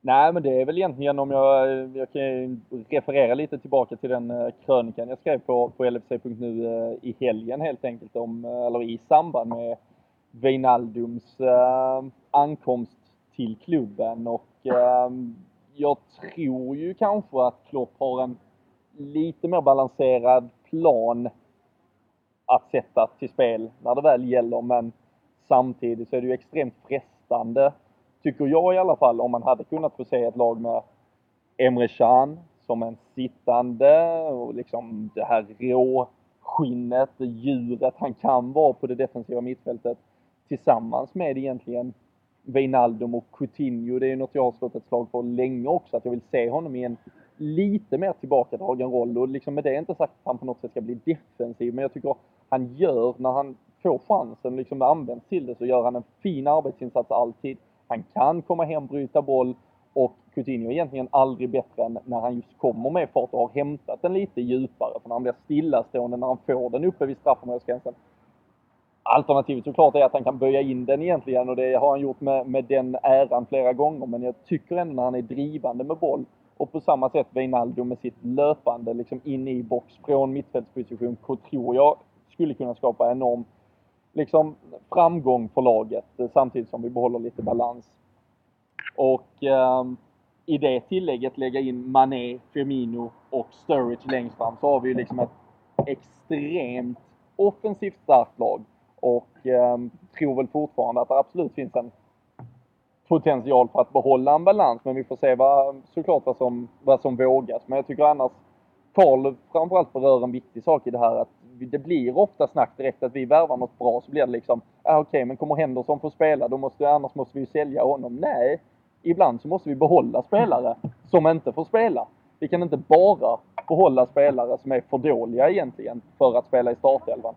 Nej, men det är väl egentligen om jag, jag kan referera lite tillbaka till den eh, krönikan jag skrev på, på LFC.nu eh, i helgen helt enkelt om, eh, eller i samband med Wijnaldums äh, ankomst till klubben. Och äh, jag tror ju kanske att Klopp har en lite mer balanserad plan att sätta till spel när det väl gäller. Men samtidigt så är det ju extremt frestande tycker jag i alla fall, om man hade kunnat få se ett lag med Emre Can som en sittande och liksom det här råskinnet, djuret han kan vara på det defensiva mittfältet tillsammans med egentligen Wijnaldum och Coutinho. Det är något jag har slått ett slag på länge också, att jag vill se honom i en lite mer tillbakadragen roll. Och liksom med det inte sagt att han på något sätt ska bli defensiv, men jag tycker han gör, när han får chansen, liksom används till det, så gör han en fin arbetsinsats alltid. Han kan komma hem, bryta boll och Coutinho är egentligen aldrig bättre än när han just kommer med fart och har hämtat den lite djupare. För när han blir stillastående, när han får den uppe vid straffområdesgränsen. Alternativet såklart är att han kan böja in den egentligen och det har han gjort med, med den äran flera gånger. Men jag tycker ändå när han är drivande med boll och på samma sätt Wijnaldum med sitt löpande liksom in i box från mittfältsposition tror jag skulle kunna skapa enorm liksom framgång för laget eh, samtidigt som vi behåller lite balans. Och eh, i det tillägget lägga in Mané, Firmino och Sturridge längst fram så har vi ju liksom ett extremt offensivt starkt lag. Och eh, tror väl fortfarande att det absolut finns en potential för att behålla en balans. Men vi får se vad, såklart vad som, vad som vågas. Men jag tycker annars Karl framförallt berör en viktig sak i det här att det blir ofta snack direkt att vi värvar något bra så blir det liksom, ah, okej okay, men kommer Henderson få spela då måste, annars måste vi ju sälja honom. Nej, ibland så måste vi behålla spelare som inte får spela. Vi kan inte bara behålla spelare som är för dåliga egentligen för att spela i startelvan.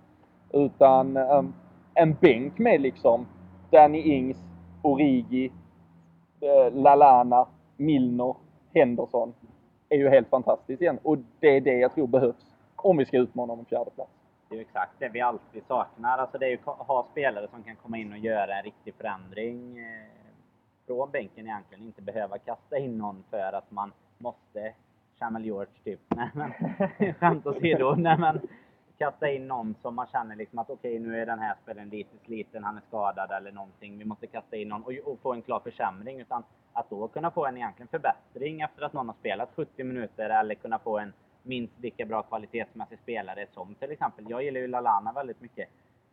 Utan um, en bänk med liksom Danny Ings, Origi, eh, Lalana, Milner, Henderson är ju helt fantastiskt igen. Och det är det jag tror behövs om vi ska utmana om en fjärde plats. Det är ju exakt det vi alltid saknar. Alltså det är ju att ha spelare som kan komma in och göra en riktig förändring eh, från bänken egentligen. Inte behöva kasta in någon för att man måste. Chamel George typ. (laughs) Nej men, skämt åsido. Nej men, kasta in någon som man känner liksom att okej, okay, nu är den här spelaren lite sliten, han är skadad eller någonting. Vi måste kasta in någon och, och, få en klar försämring. Utan att då kunna få en egentligen förbättring efter att någon har spelat 70 minuter eller kunna få en minst lika bra kvalitetsmässig spelare som till exempel, jag gillar ju Lalana väldigt mycket.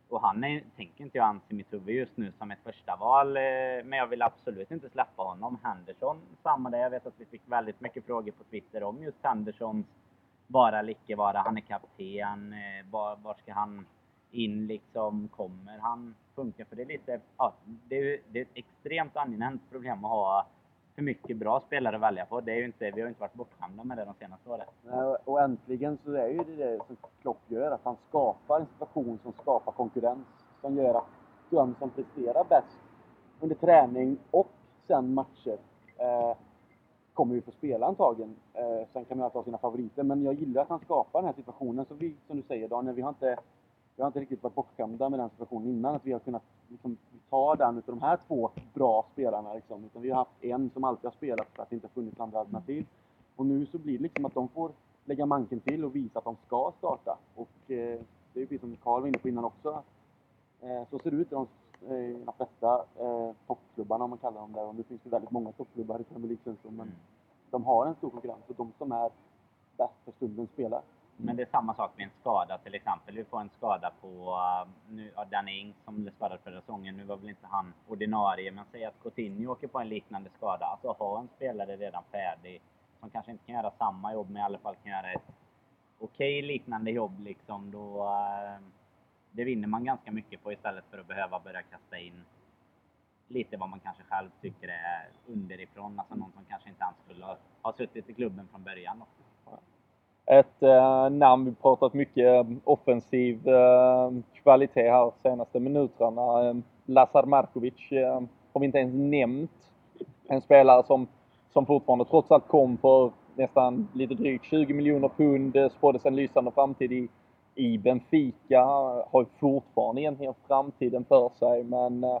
Och han är, tänker inte jag anse i mitt huvud just nu som ett första val eh, men jag vill absolut inte släppa honom. Henderson, samma där. Jag vet att vi fick väldigt mycket frågor på Twitter om just Hendersons vara eller icke vara. Han är kapten. Eh, var, var ska han in liksom? Kommer han funka? För det är lite, ja, det är, det är ett extremt angenämt problem att ha för mycket bra spelare att välja på. Det är ju inte, vi har ju inte varit bortskämda med det de senaste åren. Och äntligen så är ju det det som Klopp gör, att han skapar en situation som skapar konkurrens. Som gör att de som presterar bäst under träning och sen matcher eh, kommer ju få spela antagligen. Eh, sen kan man alltid ha sina favoriter, men jag gillar att han skapar den här situationen. Så vi, som du säger Daniel, vi har inte, vi har inte riktigt varit bortskämda med den situationen innan. Att vi har kunnat liksom, ta den utav de här två bra spelarna. Liksom. Utan vi har haft en som alltid har spelat för att det inte har funnits andra alternativ. Och nu så blir det liksom att de får lägga manken till och visa att de ska starta. Och eh, det är precis som Karl var inne på innan också. Eh, så ser det ut i de, eh, de flesta eh, toppklubbarna om man kallar dem det. Och nu finns det väldigt många toppklubbar i Premier League men mm. de har en stor konkurrens och de som är bäst för stunden spelar. Men det är samma sak med en skada till exempel. Vi får en skada på uh, nu, ja, Danny Ings som blev skadad förra säsongen. Nu var väl inte han ordinarie, men säg att Coutinho åker på en liknande skada. Alltså ha en spelare redan färdig som kanske inte kan göra samma jobb, men i alla fall kan göra ett okej okay, liknande jobb liksom. Då, uh, det vinner man ganska mycket på istället för att behöva börja kasta in lite vad man kanske själv tycker är underifrån. Alltså någon som kanske inte ens skulle ha, ha suttit i klubben från början. Också ett eh, namn. Vi pratat mycket offensiv eh, kvalitet här senaste minuterna. Eh, Lazar Markovic eh, har vi inte ens nämnt. En spelare som, som fortfarande trots allt kom för nästan lite drygt 20 miljoner pund, eh, spåddes en lysande framtid i, i Benfica. Har fortfarande egentligen framtiden för sig men eh,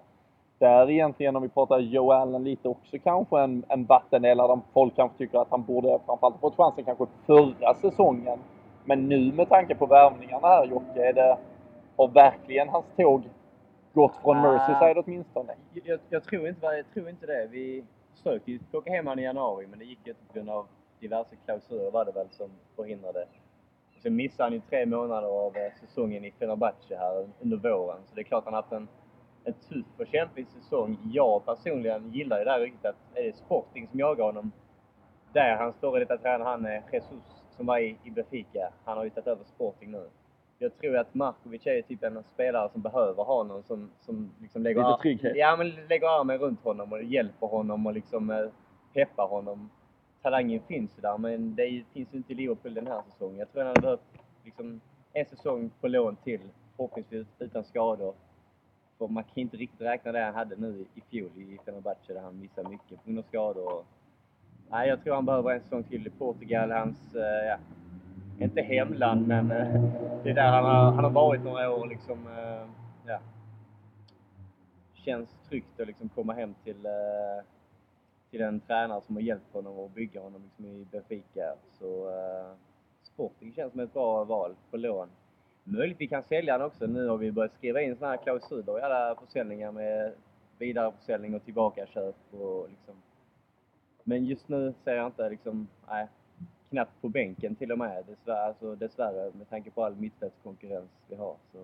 där egentligen, om vi pratar Joe Allen lite också kanske en, en vattendelare. Där folk kanske tycker att han borde framförallt fått chansen kanske förra säsongen. Men nu med tanke på värvningarna här Jocke, är det, har verkligen hans tåg gått från uh, Merseyside åtminstone? Jag, jag, tror inte, jag tror inte det. Vi försökte ju plocka hem honom i januari men det gick inte på grund av diverse klausurer var det väl som förhindrade. sen missade han ju tre månader av eh, säsongen i Fenerbahce här under våren. Så det är klart han har haft en en tuff och kämpig säsong. Jag personligen gillar ju det här riktigt att är det Sporting som jagar honom, där han står detta tränare, han är Jesus som var i, i Benfica. Han har ju tagit över Sporting nu. Jag tror att Markovic är typ en spelare som behöver ha någon som, som liksom lägger, Lite trygghet. Ja, men lägger armen runt honom och hjälper honom och liksom eh, peppar honom. Talangen finns ju där, men det finns ju inte i Liverpool den här säsongen. Jag tror han hade behövt liksom, en säsong på lån till, förhoppningsvis utan skador. För man kan inte riktigt räkna det han hade nu i fjol i Fenerbahce där han missade mycket på grund av skador. Nej, jag tror han behöver en säsong till i Portugal. Hans, eh, ja, inte hemland, men eh, det är där han har, han har varit några år liksom. Eh, ja. Känns tryggt att liksom komma hem till, eh, till en tränare som har hjälpt honom och bygga honom liksom i Benfica. Så Sporting känns som ett bra val på lån möjligt vi kan sälja den också. Nu har vi börjat skriva in sådana här klausuler i alla försäljningar med vidareförsäljning och tillbakaköp och liksom Men just nu ser jag inte liksom, nej, knappt på bänken till och med dessvärre, alltså, dessvärre med tanke på all mittfältskonkurrens vi har. Så.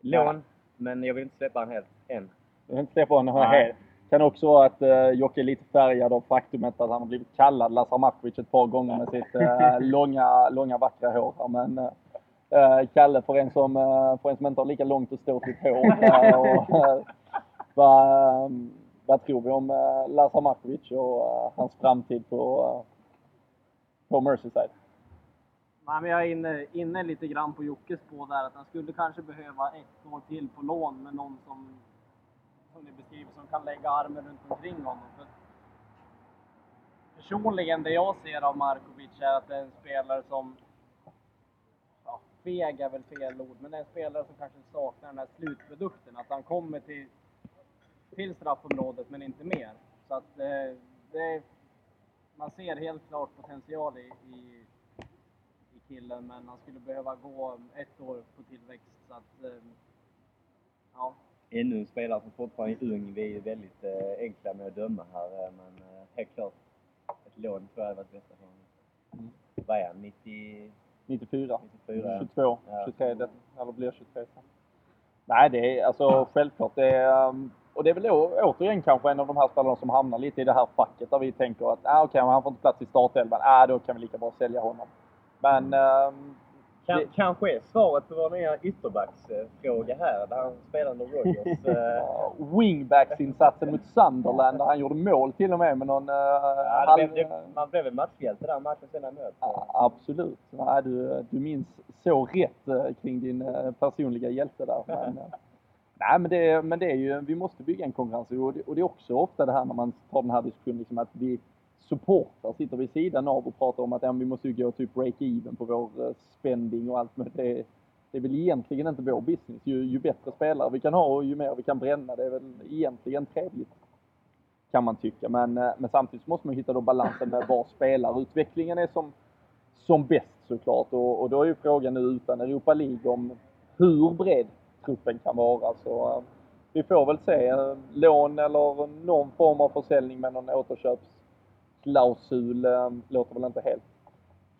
Lån, men jag vill inte släppa han helt än. Jag vill inte släppa honom helt. Kan också vara att uh, Jocke är lite färgad av faktumet att han har blivit kallad Lazar Markovic ett par gånger med sitt eh, (laughs) långa, långa vackra hår. Men eh, Eh, Kalle, för en, som, eh, för en som inte har lika långt eh, och ståtligt hår. och, vad, vad tror vi om uh, Markovic och hans framtid på, på Merseyside? Nej, men jag är inne, inne lite grann på Jockes spår där att han skulle kanske behöva ett år till på lån med någon som, som ni beskriver, som kan lägga armen runt omkring honom. För personligen, det jag ser av Markovic är att det är en spelare som, feg är väl fel ord, men det är en spelare som kanske saknar den här slutprodukten. Att han kommer till, till straffområdet, men inte mer. Så att eh, det, man ser helt klart potential i, i i killen, men han skulle behöva gå ett år på tillväxt. Så att, eh, ja. Ännu en spelare som fortfarande är ung. Vi är väldigt eh, enkla med att döma här, eh, men eh, helt klart ett lån tror jag hade varit bästa för honom. Mm. Vad är han? 90, 94, 94? 22, Ja. 23, det, eller blir 23 sen. Nej, det är alltså självklart. Det är, um, och det är väl å- återigen kanske en av de här spelarna som hamnar lite i det här facket där vi tänker att ah, okej, men han får inte plats i startelvan. Ah, då kan vi lika bra sälja honom. Men um, Det- Kanske är svaret på vår nya ytterbacksfråga här, där han spelar under Rogers. (laughs) eh, wingbacksinsatsen mot Sunderland där han gjorde mål till och med med någon uh, ja, halv... blev, det, man blev väl matchhjälte där matchen sen han möt. Ja, absolut. Nej, du, du minns så rätt eh, kring din eh, personliga hjälte där. Men, eh, (laughs) nej, men det, men det är ju, vi måste bygga en konkurrens och det, och det är också ofta det här när man tar den här diskussionen, liksom att vi supportrar sitter vid sidan av och pratar om att ja, vi måste ju gå typ break-even på vår eh, spending och allt. Men det, det är väl egentligen inte vår business. Ju, ju bättre spelare vi kan ha och ju mer vi kan bränna, det är väl egentligen trevligt. Kan man tycka. Men, eh, men samtidigt måste man hitta då balansen med var spelarutvecklingen är som, som bäst såklart. Och, och då är ju frågan nu utan Europa League om hur bred truppen kan vara. Så eh, vi får väl se. Lån eller någon form av försäljning med någon återköps eh, låter väl inte helt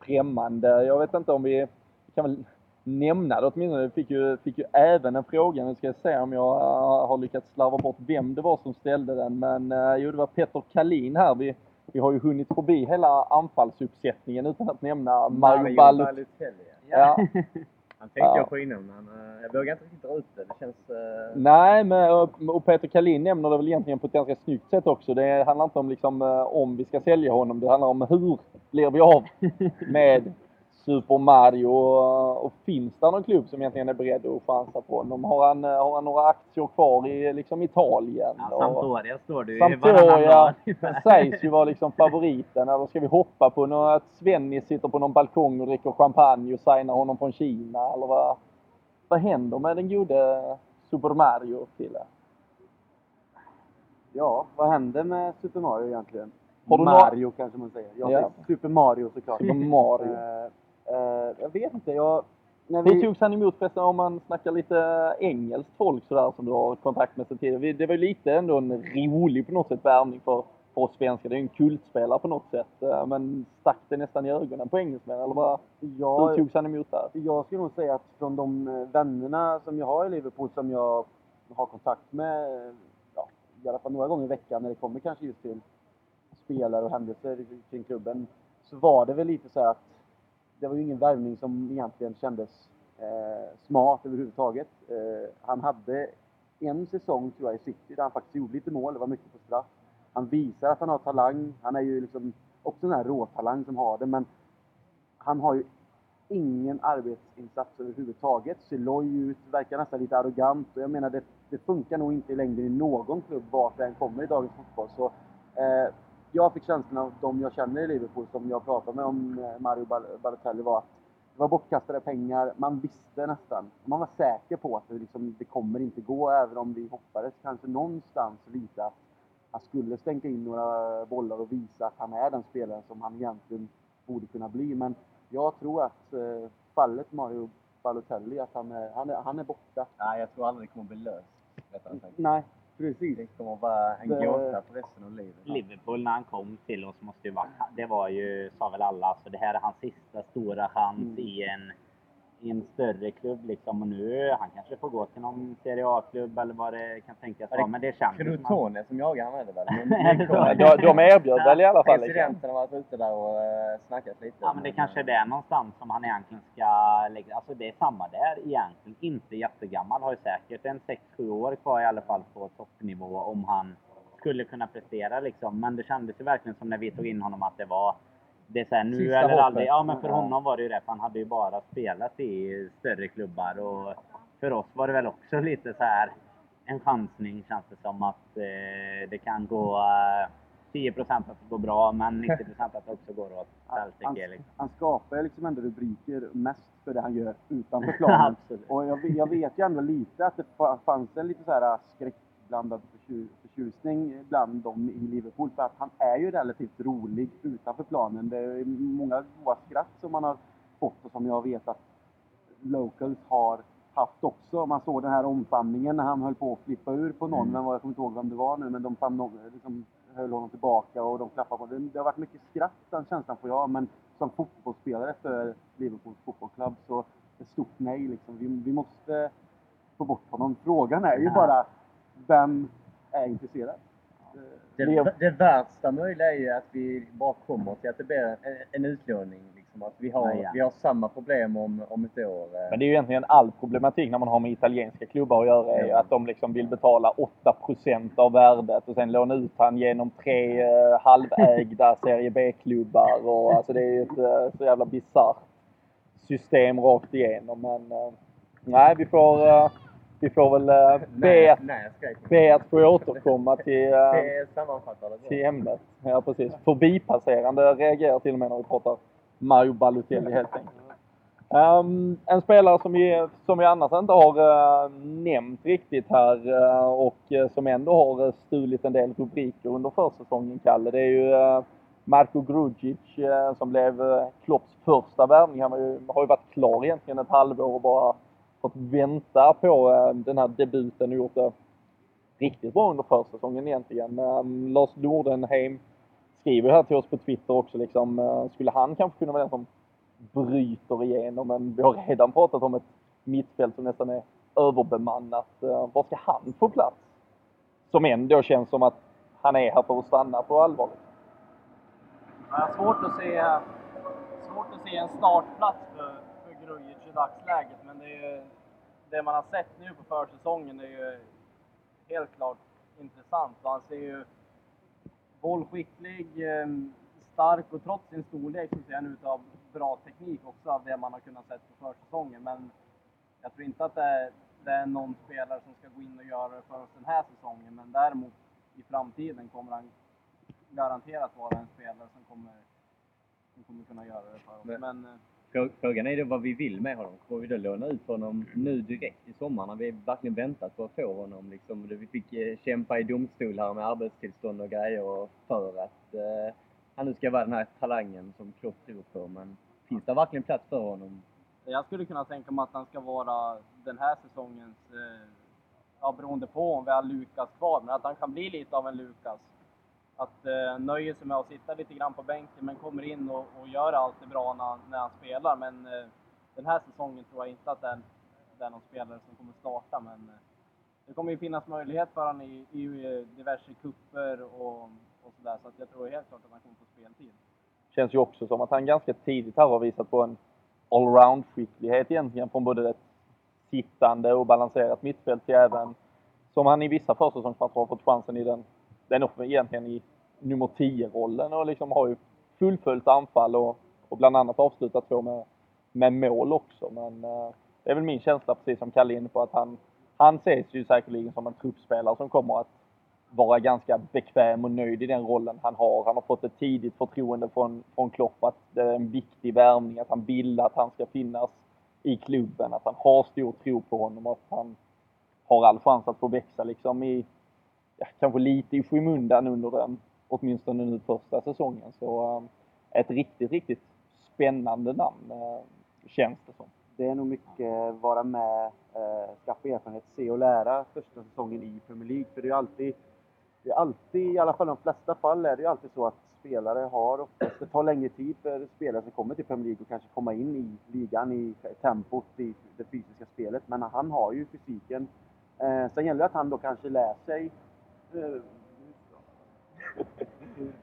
främmande. Jag vet inte om vi kan väl nämna det åtminstone. Vi fick ju, fick ju även en fråga, nu ska jag se om jag eh, har lyckats slarva bort vem det var som ställde den. Men eh, jo, det var Petter Kalin här. Vi, vi har ju hunnit förbi hela anfallsuppsättningen utan att nämna Mario Balot. Balotelli. Ja. (laughs) Han tänkte Ja. jag på innan, men eh, jag vågar inte riktigt dra ut det. Det känns... eh, Nej, men, och- och Peter Kalin nämner det väl egentligen på ett ganska snyggt sätt också. Det handlar inte om liksom, eh, om vi ska sälja honom, det handlar om hur blir vi av (laughs) med Super Mario och, finns det någon klubb som egentligen är beredd att chansa på honom? Har han, eh, har han några aktier kvar i liksom, Italien? Ja, Sampdoria står varannan Sampdoria (laughs) sägs ju vara liksom favoriten. Eller ska vi hoppa på något, att Svennis sitter på någon balkong och dricker champagne och signar honom från Kina? Eller vad, vad händer med den gode Super Mario, Fille? Ja, vad hände med Super Mario egentligen? Du Mario kanske man säger. Jag Ja. säger Super Mario såklart. Super Mario. Eh, jag vet inte, jag... När Hur vi, togs han emot förresten om man snackar lite engelskt folk sådär som du har kontakt med sen tidigare? Det var ju lite ändå en rolig på något sätt värvning för, för oss svenskar. Det är ju en kultspelare på något sätt. eh, Men stack det nästan i ögonen på engelsmän eller vad? jag, Hur togs han emot där? jag skulle nog säga att från de eh, vännerna som jag har i Liverpool som jag har kontakt med, ja, i alla fall några gånger i veckan när det kommer kanske just till spelare och händelser kring klubben, så var det väl lite så här att det var ju ingen värvning som egentligen kändes eh, smart överhuvudtaget. Eh, han hade en säsong tror jag i City där han faktiskt gjorde lite mål, det var mycket på straff. Han visar att han har talang, han är ju liksom också en här råtalang som har det, men han har ju ingen arbetsinsats överhuvudtaget. Ser loj ut, verkar nästan lite arrogant. Och jag menar, det, det funkar nog inte i längden i någon klubb vart det än kommer i dagens fotboll. Så, eh, jag fick känslan av de jag känner i Liverpool, som jag pratade med om eh, Mario Bal- Balotelli, var att det var bortkastade pengar. Man visste nästan, man var säker på att det, liksom, det kommer inte gå, även om vi hoppades kanske någonstans lite att han skulle stänka in några bollar och visa att han är den spelaren som han egentligen borde kunna bli. Men jag tror att eh, fallet Mario Balotelli, att han är, han är, han är borta. Nej, jag tror aldrig det kommer bli löst. Nej, Precis. Det kommer att vara en Det- gåta för resten av livet. Liverpool när han kom till oss måste ju varit, det var ju, sa väl alla, så det här är hans sista stora chans Mm. i en i en större klubb liksom och nu, han kanske får gå till någon Serie A-klubb eller vad det kan tänkas vara. Men det känns ju som att- Crotone som jagar han är (laughs) det väl? De, de erbjöd väl i alla fall. Presidenten har varit ute där och eh, snackat lite. Ja men det kanske är där någonstans som han egentligen ska lägga, alltså det är samma där egentligen. Inte jättegammal, har ju säkert en 6-7 år kvar i alla fall på toppnivå om han skulle kunna prestera liksom. Men det kändes ju verkligen som när vi tog in honom att det var det är så här, nu Sista eller aldrig. Ja men för honom var det ju det, för han hade ju bara spelat i större klubbar och för oss var det väl också lite så här en chansning känns det som att eh, det kan gå eh, 10% att det går bra men (laughs) 90% att det också går åt helsike. Liksom. han skapar liksom ändå rubriker mest för det han gör utanför planen. (laughs) Och jag, jag vet ju ändå lite att det fa- fanns en lite så här förtju- förtjusning bland dem i Liverpool. För att han är ju relativt rolig utanför planen. Det är många goa skratt som man har fått och som jag vet att locals har haft också. Man såg den här omfamningen när han höll på att flippa ur på någon. Mm. Men jag kommer inte ihåg vem det var nu. Men de liksom, höll honom tillbaka och de klappade på honom. Det har varit mycket skratt, den känslan får jag. Men som fotbollsspelare för Liverpools fotbollsklubb så ett stort nej. Liksom. Vi, vi måste få bort honom. Frågan är ju bara, vem är intresserad? Det, det värsta möjliga är ju att vi bara kommer till att det blir en, en utlåning. Liksom. Att vi, har, Ja, ja. vi har samma problem om, om ett år. eh. Men det är ju egentligen all problematik när man har med italienska klubbar att göra är ju att de liksom vill betala 8% av värdet och sen låna ut han genom tre eh, halvägda (laughs) Serie B-klubbar. Och, alltså det är ju ett eh, så jävla bisarrt system rakt igenom. Men eh, nej, vi får, eh, vi får väl eh, be, nej, nej, be att få återkomma till, eh, till ämnet. Ja, precis. Förbipasserande reagerar till och med när vi pratar Mario Balotelli helt enkelt. Ehm, en spelare som vi, som vi annars inte har eh, nämnt riktigt här eh, och eh, som ändå har stulit en del rubriker under försäsongen, Kalle, det är ju uh, Marko Grudzic som blev uh, Klopps första värvning. Han har ju, har ju varit klar egentligen ett halvår och bara fått vänta på eh, den här debuten och gjort det riktigt bra under försäsongen egentligen. Eh, Lars Nordenheim skriver här till oss på Twitter också liksom, eh, skulle han kanske kunna vara den som bryter igenom? Men vi har redan pratat om ett mittfält som nästan är överbemannat. Var ska han få plats? Som ändå känns som att han är här för att stanna på allvar. Jag har svårt att se, svårt att se en startplats för, för Grujic i dagsläget, men det, ju, det man har sett nu på försäsongen är ju helt klart intressant. Han ser ju bollskicklig, eh, stark och trots sin storlek så ser han ut att ha bra teknik också av det man har kunnat sett på försäsongen. Men jag tror inte att det är, det är någon spelare som ska gå in och göra det för oss den här säsongen. Men däremot i framtiden kommer han garanterat vara en spelare som kommer, som kommer kunna göra det för oss. Men- eh, Frågan är då vad vi vill med honom. Får vi då låna ut honom nu direkt i sommar när vi verkligen väntat på att få honom? Liksom, vi fick eh, kämpa i domstol här med arbetstillstånd och grejer och för att eh, han nu ska vara den här talangen som Klopp tror på. Men finns det verkligen plats för honom? jag skulle kunna tänka mig att han ska vara den här säsongens, eh, ja, beroende på om vi har Lukas kvar, men att han kan bli lite av en Lukas. Att eh, nöjer sig med att sitta lite grann på bänken men kommer in och, och gör allt det bra när, han- när han spelar. Men eh, den här säsongen tror jag inte att det är, det är någon spelare som kommer starta. Men eh, det kommer ju finnas möjlighet för honom i, i i diverse kupper och, och sådär. Så att jag tror helt klart att han kommer få speltid. Känns ju också som att han ganska tidigt här har visat på en allround-skicklighet egentligen från både ett sittande och balanserat mittfält till även, som han i vissa försäsongsmatcher har fått chansen i den, den upp egentligen i nummer 10-rollen och liksom har ju fullföljt anfall och, och bland annat avslutat två med, med mål också. Men eh, det är väl min känsla, precis som Kalle är inne på, att han, han ses ju säkerligen som en truppspelare som kommer att vara ganska bekväm och nöjd i den rollen han har. Han har fått ett tidigt förtroende från, från Klopp att det är en viktig värvning, att han vill att han ska finnas i klubben, att han har stor tro på honom och att han har all chans att få växa liksom i, ja, kanske lite i skymundan under den, åtminstone nu första säsongen. Så ehm, ett riktigt, riktigt spännande namn eh, känns det som. det är nog mycket vara med, eh, skaffa erfarenhet, se och lära första säsongen i Premier League. För det är ju alltid, det är alltid, i alla fall de flesta fall, är det ju alltid så att spelare har oftast, det tar längre tid för spelare som kommer till Premier League och kanske komma in i ligan, i tempot, i det fysiska spelet. Men han har ju fysiken. Eh, sen gäller det att han då kanske lär sig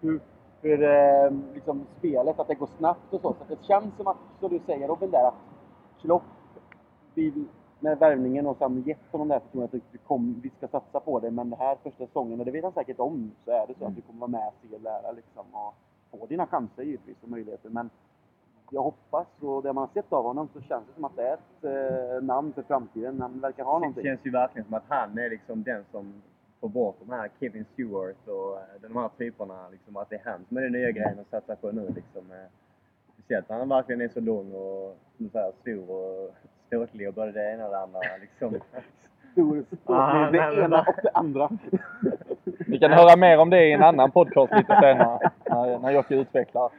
hur, hur eh, liksom spelet, att det går snabbt och så. Så det känns som att, som du säger Robin där, att Klopp vill med värvningen och sen gett honom det här förtroendet att vi, kom, vi ska satsa på det. Men det här första säsongen, och det vet han säkert om, så är det så att du kommer vara med, se och lära liksom. Och få dina chanser givetvis och möjligheter. Men jag hoppas, och det man har sett av honom, så känns det som att det är ett eh, namn för framtiden. Han verkar ha Det någonting. känns ju verkligen som att han är liksom den som får bort de här Kevin Stewart och eh, de här typerna. Liksom, att det är han som är den nya grejen att satsa på nu. Liksom, eh. Speciellt när han verkligen är så lång och som säger, stor och ståtlig och både det ena och det andra. Liksom. Stor, stor, Ah, det nej, men- ena och det andra. (laughs) Vi kan höra mer om det i en annan podcast lite senare, när, när Jocke utvecklar.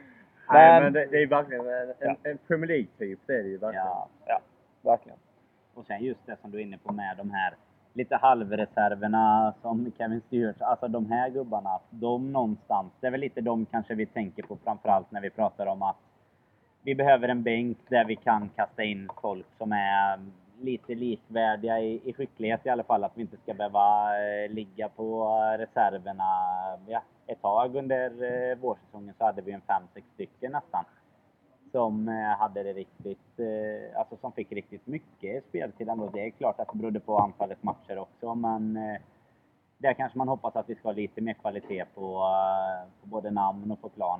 Nej, Men- men det, det är verkligen en, en, en Premier League-typ. Det är det ju verkligen. Ja. Ja, verkligen. Och sen just det som du är inne på med de här lite halvreserverna som Kevin Stewart. Alltså de här gubbarna, de någonstans. Det är väl lite de kanske vi tänker på framförallt när vi pratar om att vi behöver en bänk där vi kan kasta in folk som är lite likvärdiga i, i skicklighet i alla fall. Att vi inte ska behöva eh, ligga på reserverna. Ja, ett tag under eh, vårsäsongen så hade vi en fem, sex stycken nästan som eh, hade det riktigt, eh, alltså som fick riktigt mycket speltid ändå. Det är klart att det berodde på antalet matcher också, men eh, där kanske man hoppas att vi ska ha lite mer kvalitet på, på både namn och på plan.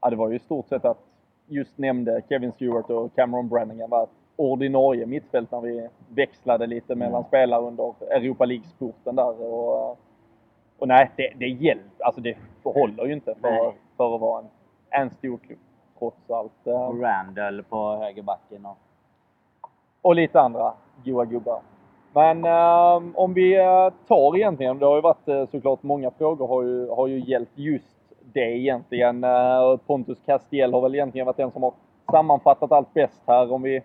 Ja, det var ju i stort sett att just nämnde Kevin Stewart och Cameron Brannigan var ordinarie mittfält när vi växlade lite mellan spelare under Europa League-spurten där. Och, och nej, det, det hjälper. Alltså det håller ju inte för, Nej. för att vara en, en stor klubb. Trots allt. Och Randall på högerbacken och och lite andra goa gubbar. Men eh, om vi eh, tar egentligen, det har ju varit eh, såklart många frågor har ju, har ju gällt just det egentligen. Eh, Pontus Castiel har väl egentligen varit den som har sammanfattat allt bäst här. Om vi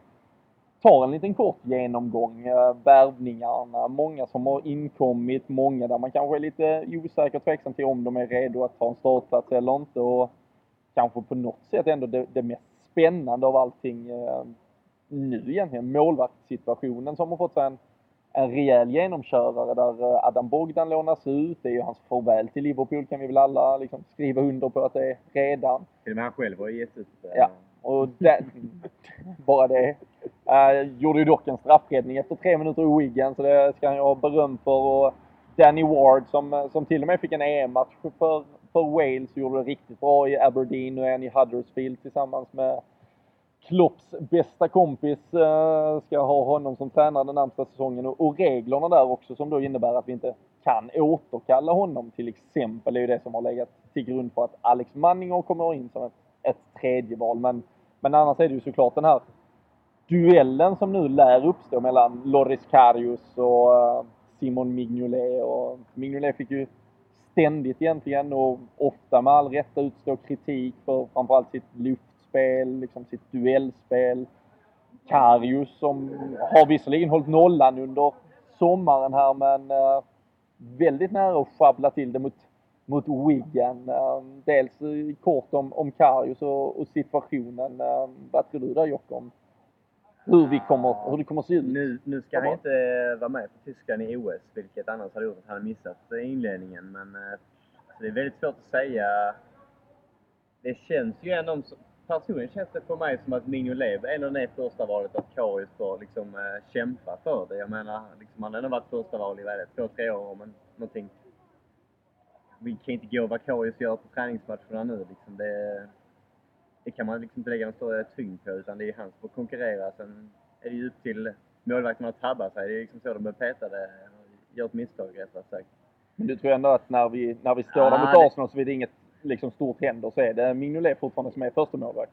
tar en liten kort genomgång. Värvningarna, många som har inkommit, många där man kanske är lite osäker och tveksam till om de är redo att ta en startplats eller inte. Och kanske på något sätt ändå det, det mest spännande av allting eh, nu egentligen, målvaktssituationen som har fått sig en, en rejäl genomkörare där eh, Adam Bogdan lånas ut. Det är ju hans farväl till Liverpool kan vi väl alla liksom skriva under på att det är redan. Till och med han själv har gett ut eh, Ja. Och det, (laughs) bara det. Uh, gjorde ju dock en straffräddning efter tre minuter i Wigan, så det ska han ju ha beröm för. Och Danny Ward som, som till och med fick en EM-match för, för Wales gjorde det riktigt bra i Aberdeen och en i Huddersfield tillsammans med Klopps bästa kompis. Eh, ska ha honom som tränare den närmsta säsongen. Och, reglerna där också som då innebär att vi inte kan återkalla honom till exempel. är ju det som har legat till grund för att Alex Manninger kommer in som ett, ett tredje val. Men, men annars är det ju såklart den här duellen som nu lär uppstå mellan Loris Karius och eh, Simon Mignolet. Och Mignolet fick ju ständigt egentligen och ofta med all rätta utstå kritik för framförallt sitt luftspel, liksom sitt duellspel. Karius som har visserligen hållit nollan under sommaren här men eh, väldigt nära att sjabbla till det mot, mot Wigan. Eh, dels kort om, om Karius och, och situationen. Eh, vad tror du där Jocke om hur, vi kommer, hur det kommer att se ut? Nu, nu ska han inte vara med för Tyskland i OS, vilket annars hade gjort att han missat inledningen. Men eh, det är väldigt svårt att säga. Det känns ju ändå... Personligen känns det för mig som att Mignolet ändå är första valet att Karius får liksom eh, kämpa för det. Jag menar, liksom, han har ändå varit första val i vad två, tre år men någonting. Vi kan inte gå vad Karius gör på träningsmatcherna nu. Liksom, det, det kan man liksom inte lägga någon större tyngd på utan det är han som får konkurrera. Sen är det ju upp till målvakten att tabba sig. Det är liksom så de blir petade. Gör ett misstag rättare sagt. Men du tror ändå att när vi, när vi står där Ja, mot det- Arsenal så är det inget liksom, stort händer så är det Mignolet fortfarande som är första målvakt.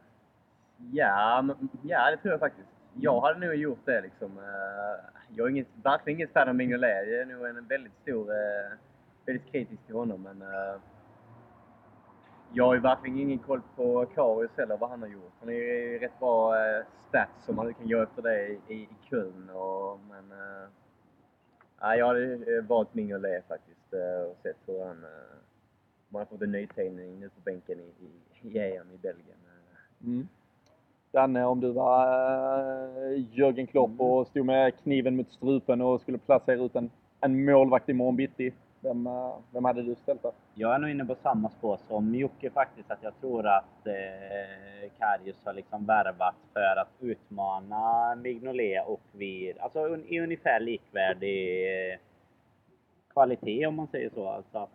Ja, men, ja, det tror jag faktiskt. Jag hade nog gjort det liksom. Eh, Jag är inget, verkligen inget fan av Mignolet. Jag är nog en väldigt stor, eh, väldigt kritisk till honom men... jag har ju verkligen ingen koll på Karius heller, vad han har gjort. Han är ju rätt bra eh, stats om man kan gå efter det i, i Köln. Och, men ja, jag hade eh, valt Mignolet faktiskt och sett hur han... Man har fått en nytändning nu på bänken i, i, i EM i Belgien. Mm. Danne, om du var äh, Jörgen Klopp Mm. och stod med kniven mot strupen och skulle placera ut en, en målvakt imorgon bitti, vem, eh, vem hade du ställt då? Jag är nog inne på samma spår som Jocke faktiskt, att jag tror att eh, Karius har liksom värvat för att utmana Mignolet och Vir, alltså un, i ungefär likvärdig eh, kvalitet om man säger så. Alltså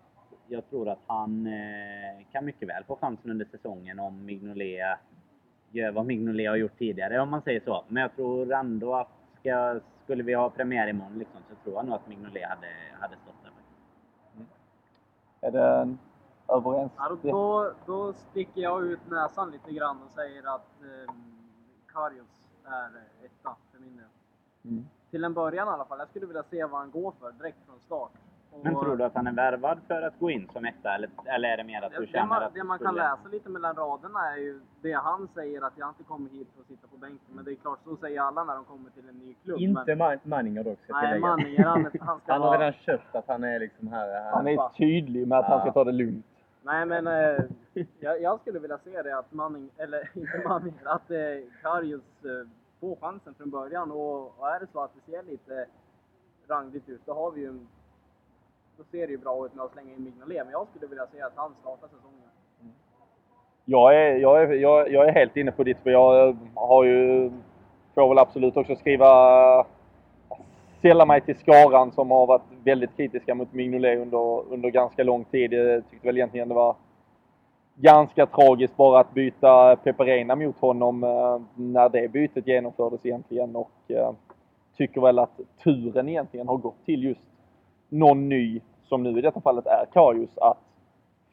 jag tror att han eh, kan mycket väl få chansen under säsongen om Mignolet gör vad Mignolet har gjort tidigare om man säger så. Men jag tror ändå att ska, skulle vi ha premiär imorgon liksom, så tror jag nog att Mignolet hade, hade stått är det en överens? Ja, då, då, sticker jag ut näsan lite grann och säger att eh, Karius är etta för min del. Mm. Till en början i alla fall. Jag skulle vilja se vad han går för direkt från start. Och, Men tror du att han är värvad för att gå in som etta eller, eller är det mer att du det, känner man, att det man kan läsa lite mellan raderna är ju det han säger att jag inte kommer hit för att sitta på bänken. Men det är klart, så säger alla när de kommer till en ny klubb. Inte men, Man- Manninger dock, ska nej. Manninger, han, han (laughs) ska Han har redan köpt att han är liksom här. Han är tydlig med att han ska ta det lugnt. Nej men eh, jag, jag skulle vilja se det att Manning, eller (laughs) inte Manning, att eh, Karius eh, får chansen från början och, och är det så att det ser lite rangligt ut då har vi ju en, då ser det ju bra ut med att slänga in Mignolet men jag skulle vilja se att han startar säsongen. Jag är, jag, är, jag, jag är helt inne på ditt spår. Jag har ju, får väl absolut också skriva, sälla mig till skaran som har varit väldigt kritiska mot Mignolet under, under ganska lång tid. Jag tyckte väl egentligen det var ganska tragiskt bara att byta Peperena mot honom eh, när det bytet genomfördes egentligen och eh, tycker väl att turen egentligen har gått till just någon ny, som nu i detta fallet är Karius, att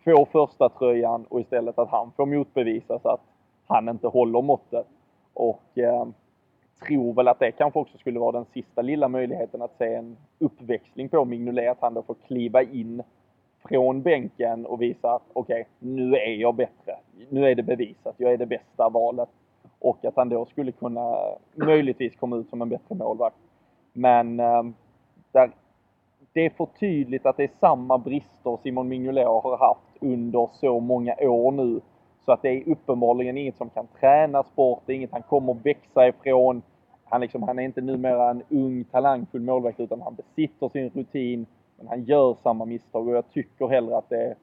få första tröjan och istället att han får motbevisas att han inte håller måttet. Och eh, tror väl att det kanske också skulle vara den sista lilla möjligheten att se en uppväxling på Mignolet, att han då får kliva in från bänken och visa att okej, nu är jag bättre. Nu är det bevisat, jag är det bästa valet. Och att han då skulle kunna möjligtvis komma ut som en bättre målvakt. Men eh, där, det är för tydligt att det är samma brister Simon Mignolet har haft under så många år nu. Så att det är uppenbarligen inget som kan tränas bort, det är inget han kommer växa ifrån. Han, liksom, han är inte numera en ung talangfull målvakt utan han besitter sin rutin. Men han gör samma misstag och jag tycker hellre att det är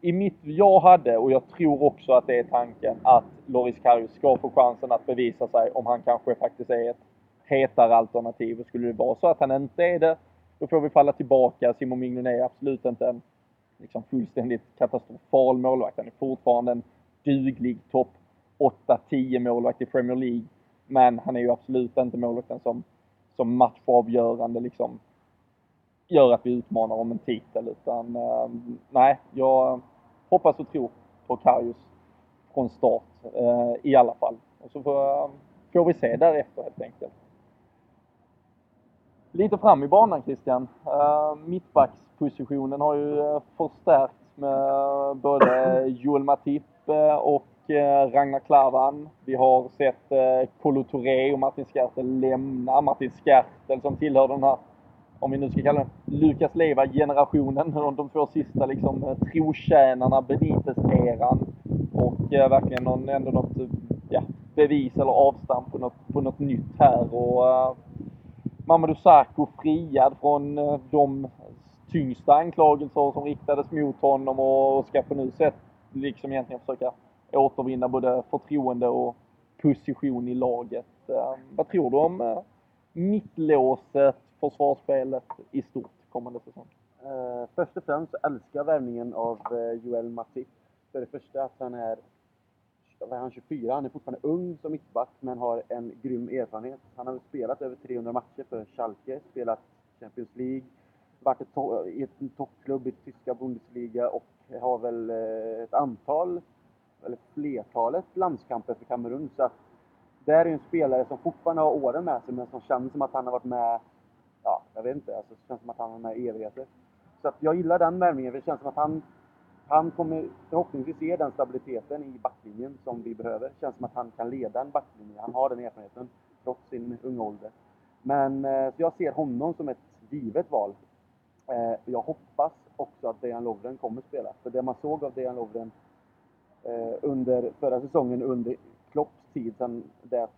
i mitt, jag hade, och jag tror också att det är tanken, att Loris Karius ska få chansen att bevisa sig om han kanske faktiskt är ett hetare alternativ. Och skulle det vara så att han inte är det, då får vi falla tillbaka. Simon Mignon är absolut inte en liksom, fullständigt katastrofal målvakt. Han är fortfarande en duglig topp 8-10 målvakt i Premier League. Men han är ju absolut inte målvakten som, som matchavgörande liksom gör att vi utmanar om en titel. Utan eh, nej, jag hoppas och tror på Karius från start eh, i alla fall. Och så får, får vi se därefter helt enkelt. Lite fram i banan Christian. Uh, mittbackspositionen har ju eh, förstärkts med både (clears throat) Joel Matip eh, och eh, Ragnar Klavan. Vi har sett Kolo Touré och Martin Skertel lämna. Martin Skertel som tillhör den här om vi nu ska kalla den Lukas Leva-generationen, de två sista liksom eh, trotjänarna, Benitez-eran och eh, verkligen någon, ändå något eh, ja, bevis eller avstamp på något, på något nytt här. Och, eh, Mamadou Sakho friad från eh, de tyngsta anklagelser som riktades mot honom och ska på nu sätt liksom egentligen försöka återvinna både förtroende och position i laget. Eh, vad tror du om eh, mittlåset, försvarsspelet i stort kommande säsong? Först och främst älskar jag värvningen av Joel Matip. För det första att han är, vad är han, 24, han är fortfarande ung som mittback men har en grym erfarenhet. Han har spelat över 300 matcher för Schalke, spelat Champions League, varit ett to- i en toppklubb i tyska Bundesliga och har väl eh, ett antal, eller flertalet landskamper för Kamerun. Så att där är en spelare som fortfarande har åren med sig men som känns som att han har varit med ja, jag vet inte. Alltså, det känns som att han har varit med i evigheter. Så att jag gillar den värvningen. för Det känns som att han han kommer förhoppningsvis ge den stabiliteten i backlinjen som vi behöver. Det känns som att han kan leda en backlinje. Han har den erfarenheten, trots sin unga ålder. Men eh, så jag ser honom som ett givet val. Eh, jag hoppas också att Dejan Lovren kommer spela. För det man såg av Dejan Lovren eh, under förra säsongen, under Klopps tid, sen det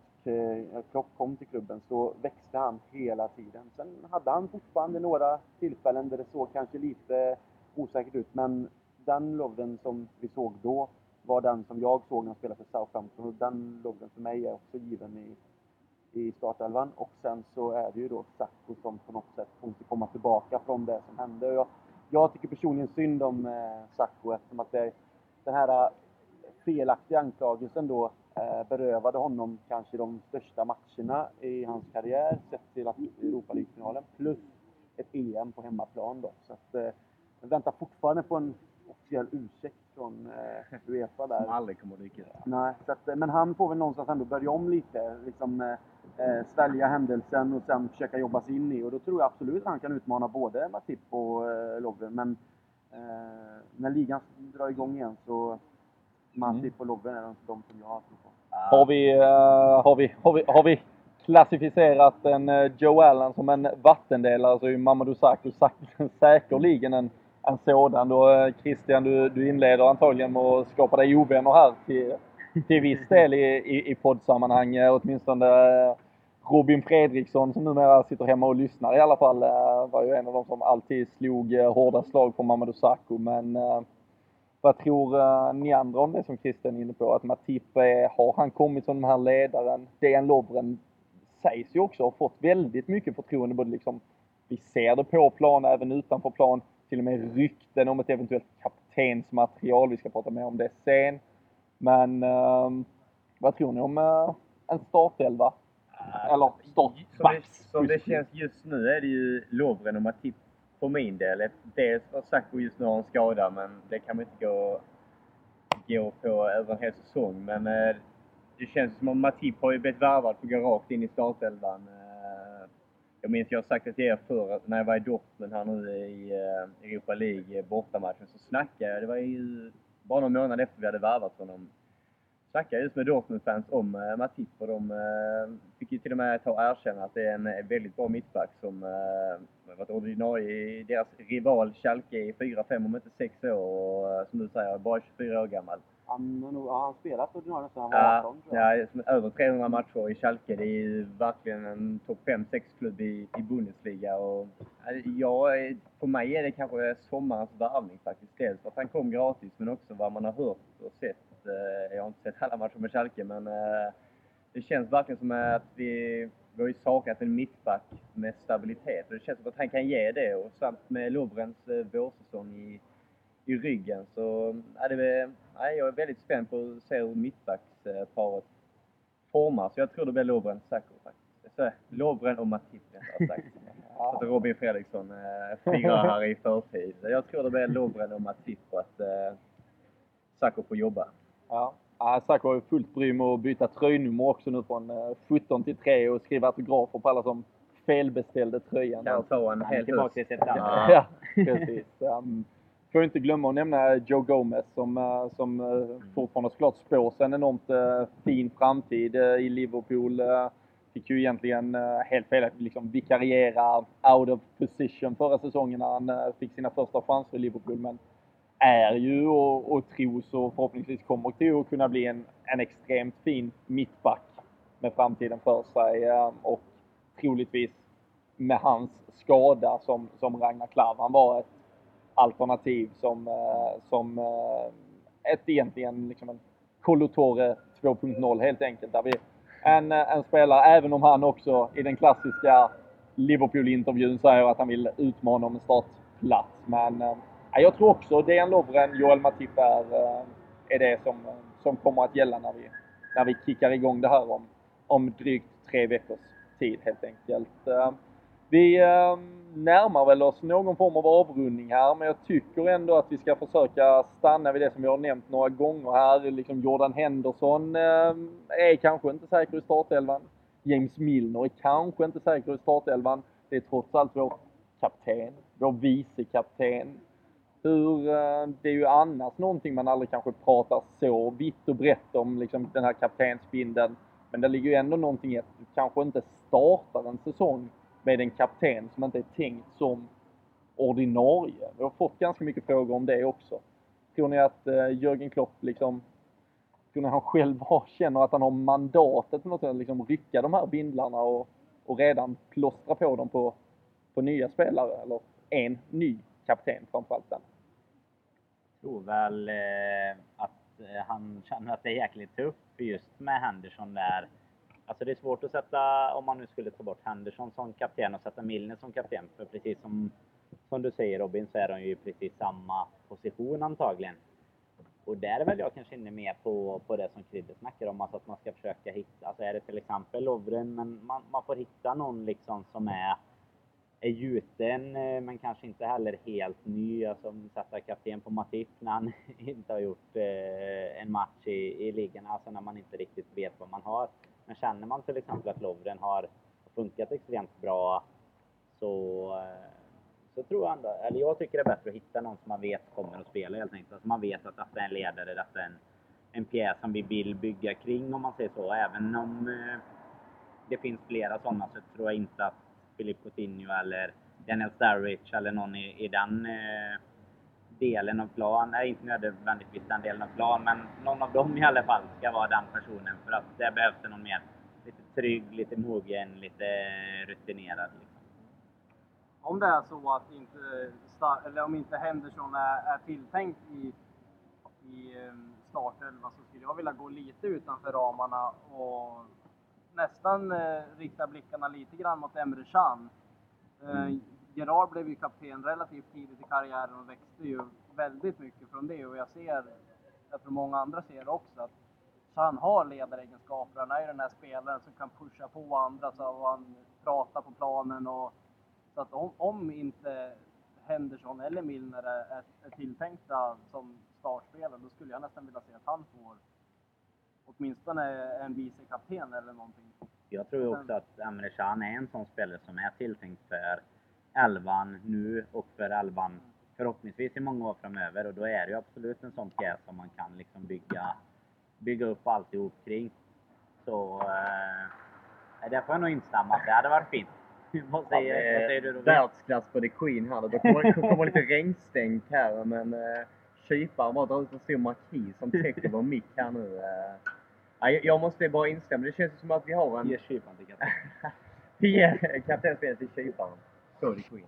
Klopp kom till klubben, så växte han hela tiden. Sen hade han fortfarande några tillfällen där det såg kanske lite osäkert ut, men den Lovren som vi såg då var den som jag såg när han spelade för Southampton och den Lovren för mig är också given i, i startelvan. Och sen så är det ju då Sacco som på något sätt måste komma tillbaka från det som hände. Jag, jag tycker personligen synd om eh, Sacco eftersom att det, den här eh, felaktiga anklagelsen då eh, berövade honom kanske de största matcherna i hans karriär sett till att Europa League-finalen plus ett EM på hemmaplan då. Så att, eh, jag väntar fortfarande på en officiell ursäkt från eh, Uefa där. Som aldrig kommer dyka upp. Nej, så att, men han får väl någonstans ändå börja om lite. Liksom, eh, eh, svälja händelsen och sen försöka jobba sig in i. Och då tror jag absolut att han kan utmana både Matip och eh, Lovren. Men eh, när ligan drar igång igen så Matip mm. och Lovren är de, de som jag tror på. Har vi, uh, har vi, har vi, har vi klassificerat en Joe Allen som en vattendelare så är ju Mamadou Sakho säkerligen en en sådan. Då, eh, Christian, du, du inleder antagligen med att skapa dig ovänner här till, till viss del i, i, i poddsammanhang. Åtminstone eh, Robin Fredriksson som numera sitter hemma och lyssnar i alla fall eh, var ju en av de som alltid slog hårda slag på Mamadou Sakho. Men vad tror ni andra om det som Christian är inne på? Att Matip, har han kommit som den här ledaren? Dejan Lovren sägs ju också ha fått väldigt mycket förtroende. Både liksom, vi ser det på plan, även utanför plan till och med rykten om ett eventuellt kaptensmaterial. Vi ska prata mer om det sen. Men eh, vad tror ni om eh, en startelva? Eller startback? Som, som det känns just nu är det ju Lovren och Matip för min del. Dels har Sacco just nu har en skada, men det kan man inte gå, gå på över en hel säsong. Men eh, det känns som att Matip har ju blivit värvad för att gå rakt in i startelvan. Jag minns jag har sagt det till er förr, att när jag var i Dortmund här nu i eh, Europa League eh, bortamatchen så snackade jag, det var ju bara någon månad efter vi hade värvat honom, snackade just med Dortmund-fans om eh, Matip och de fick ju till och med ta och erkänna att det är en väldigt bra mittback som varit ordinarie i deras rival Schalke i 4-5 om inte 6 år och som du säger, bara 24 år gammal. Han har nog han spelat ordinarie sedan han var 18 ja, ja, över 300 matcher i Schalke. Det är ju verkligen en topp 5-6 klubb i, i Bundesliga. Och, ja, för mig är det kanske sommarens värvning faktiskt. Dels för att han kom gratis men också vad man har hört och sett. Eh, jag har inte sett alla matcher med Schalke men eh, det känns verkligen som att vi, vi har ju saknat en mittback med stabilitet och det känns som att han kan ge det och samt med Lovrens eh, vårsäsong i i ryggen. Så ja, det, ja, jag är väldigt spänd på att se hur mittbacksparet formar. Så jag tror det blir Lovren Sacco faktiskt. Lovren och Matip rättare sagt. (laughs) Så att Robin Fredriksson eh, firar här i förtid. Jag tror det blir Lovren och Matip och att eh, Sacco får jobba. Ja. Ja, Sacco har fullt bry med att byta tröjnummer också nu från 17 eh, till 3 och skriva autografer på alla som felbeställde tröjan. Kan ta en hel höst. Ja, (laughs) ja, precis. Um, får inte glömma att nämna Joe Gomez som, eh, som eh, mm. fortfarande såklart spår sig en enormt eh, fin framtid i Liverpool. Fick ju egentligen helt fel liksom vikariera out of position förra säsongen när han fick sina första chanser i Liverpool. Men är ju och, och tros och förhoppningsvis kommer till att kunna bli en, en extremt fin mittback med framtiden för sig. Och troligtvis med hans skada som, som Ragnar Klavan var ett alternativ som, eh, som eh, ett egentligen liksom en Colotore 2.0 helt enkelt. Där vi, en, eh, en spelare, även om han också i den klassiska Liverpool-intervjun säger att han vill utmana om en startplats. Men äh, jag tror också Dejan Lovren, Joel Matip är, äh, är det som, som kommer att gälla när vi, när vi kickar igång det här om, om drygt tre veckors tid helt enkelt. Vi ehm, närmar väl oss någon form av avrundning här, men jag tycker ändå att vi ska försöka stanna vid det som vi har nämnt några gånger här. Liksom Jordan Henderson ehm, är kanske inte säker i startelvan. James Milner är kanske inte säker i startelvan. Det är trots allt vår kapten, vår vice kapten. hur, ehm, det är ju annars någonting man aldrig kanske pratar så vitt och brett om, liksom den här kaptensbindeln. Men det ligger ju ändå någonting i att du kanske inte startar en säsong med en kapten som inte är tänkt som ordinarie. Vi har fått ganska mycket frågor om det också. Tror ni att eh, Jörgen Klopp liksom, tror ni han själv har, känner att han har mandatet på något sätt att liksom rycka de här bindlarna och, och redan plåstra på dem på, på nya spelare? Eller en ny kapten framförallt den. Jag tror väl eh, att eh, han känner att det är jäkligt tufft just med Henderson där. Alltså det är svårt att sätta, om man nu skulle ta bort Henderson som kapten och sätta Milner som kapten. För precis som, som du säger Robin så är de ju i precis samma position antagligen. Och där är väl jag kanske inne mer på, på det som Kridde snackar om, alltså att man ska försöka hitta, alltså är det till exempel Lovren, men man, man får hitta någon liksom som är är gjuten eh, men kanske inte heller helt ny. Alltså sätta kapten på Matip när han (laughs) inte har gjort eh, en match i, i ligan, alltså när man inte riktigt vet vad man har. Men känner man till exempel att Lovren har funkat extremt bra så, eh, så tror jag ändå, eller jag tycker det är bättre att hitta någon som man vet kommer att spela helt enkelt. Alltså man vet att detta är en ledare, detta är en, en pjäs som vi vill bygga kring om man säger så. Även om eh, det finns flera sådana så tror jag inte att Filip Coutinho eller Daniel Sturridge eller någon i, i den eh, delen av plan. Nej, inte nödvändigtvis den delen av plan, men någon av dem i alla fall ska vara den personen. För att det behövs det någon mer lite trygg, lite mogen, lite rutinerad. Liksom. Om det är så att inte, eller om inte Henderson är, är tilltänkt i, i ehm, startelva så skulle jag vilja gå lite utanför ramarna och nästan eh, riktar blickarna lite grann mot Emre Can. Eh, mm. Gerard blev ju kapten relativt tidigt i karriären och växte ju väldigt mycket från det och jag ser, jag tror många andra ser också, att Can har ledaregenskaper. Han är ju den här spelaren som kan pusha på andra så han pratar på planen och så att om, om inte Henderson eller Milner är, är, är tilltänkta som startspelare, då skulle jag nästan vilja se att han får åtminstone en vice kapten eller någonting. Jag tror också att Emre Can är en sån spelare som är tilltänkt för elvan nu och för elvan förhoppningsvis i många år framöver och då är det ju absolut en sån pjäs som man kan liksom bygga, bygga upp alltihop kring. Så eh, det får jag nog instämma det hade varit fint. (laughs) vad, säger, ja, vad säger du Robin? Världsklass på The Queen här. Det kommer, kommer lite regnstänk här men eh, kyparen bara drar ut en stor markis som täcker vår mick här nu. Eh. Ja, jag måste bara instämma. Det känns som att vi har en... Ge kyparen till kapten. ger (laughs) kaptenspelet till kyparen. Cody Queen.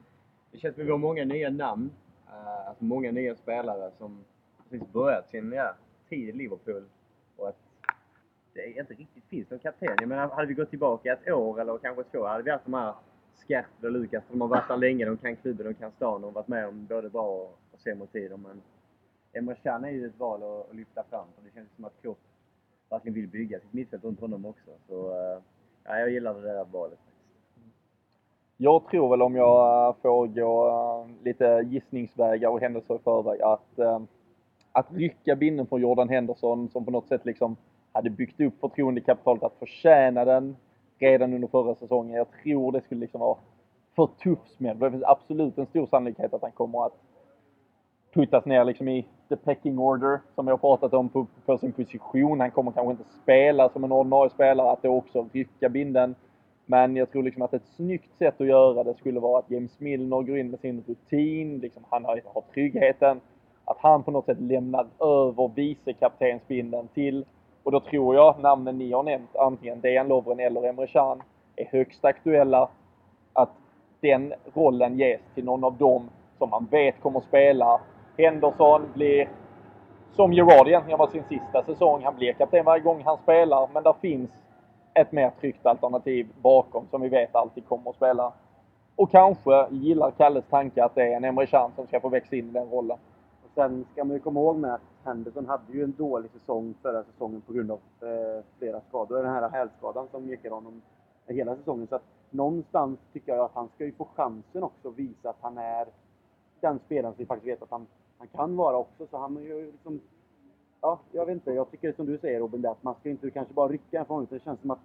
Det känns som att vi har många nya namn. Uh, alltså många nya spelare som precis börjat sin ja, tid i Liverpool. Och att det inte riktigt finns någon kapten. Jag menar, hade vi gått tillbaka ett år eller kanske två hade vi haft de här Skert och Lukas. De har varit där länge, de kan klubben, de kan stan. De har varit med om både bra och sämre tider. Men Emre Can är ju ett val att, att lyfta fram. För det känns som att Klopp verkligen vill bygga sitt mittfält runt honom också. Så uh, ja, jag gillade det där valet. Jag tror väl om jag eh, får gå eh, lite gissningsvägar och händelser i förväg att, eh, att rycka binden från Jordan Henderson som på något sätt liksom hade byggt upp förtroendekapitalet att förtjäna den redan under förra säsongen. Jag tror det skulle liksom vara för tuff smäll. Det finns absolut en stor sannolikhet att han kommer att puttas ner liksom i the pecking order som vi har pratat om på, på sin position. Han kommer kanske inte spela som en ordinarie spelare, att då också rycka binden. Men jag tror liksom att ett snyggt sätt att göra det skulle vara att James Milner går in med sin rutin, liksom han har, har tryggheten. Att han på något sätt lämnar över vicekaptensbindeln till, och då tror jag namnen ni har nämnt, antingen Dejan Lovren eller Emre Can, är högst aktuella. Att den rollen ges till någon av dem som man vet kommer spela Henderson blir, som Gerard egentligen var sin sista säsong, han blir kapten varje gång han spelar. Men där finns ett mer tryggt alternativ bakom som vi vet alltid kommer att spela. Och kanske gillar Kalles tanke att det är en Emre Can som ska få växa in i den rollen. Och sen ska man ju komma ihåg med att Henderson hade ju en dålig säsong förra säsongen på grund av eh, flera skador. Den här hälskadan som gick honom hela säsongen. Så att någonstans tycker jag att han ska ju få chansen också att visa att han är den spelaren som vi faktiskt vet att han han kan vara också. Så han har ju liksom... Ja, jag vet inte. Jag tycker som du säger Robin, att man ska inte kanske bara rycka en från Det känns som att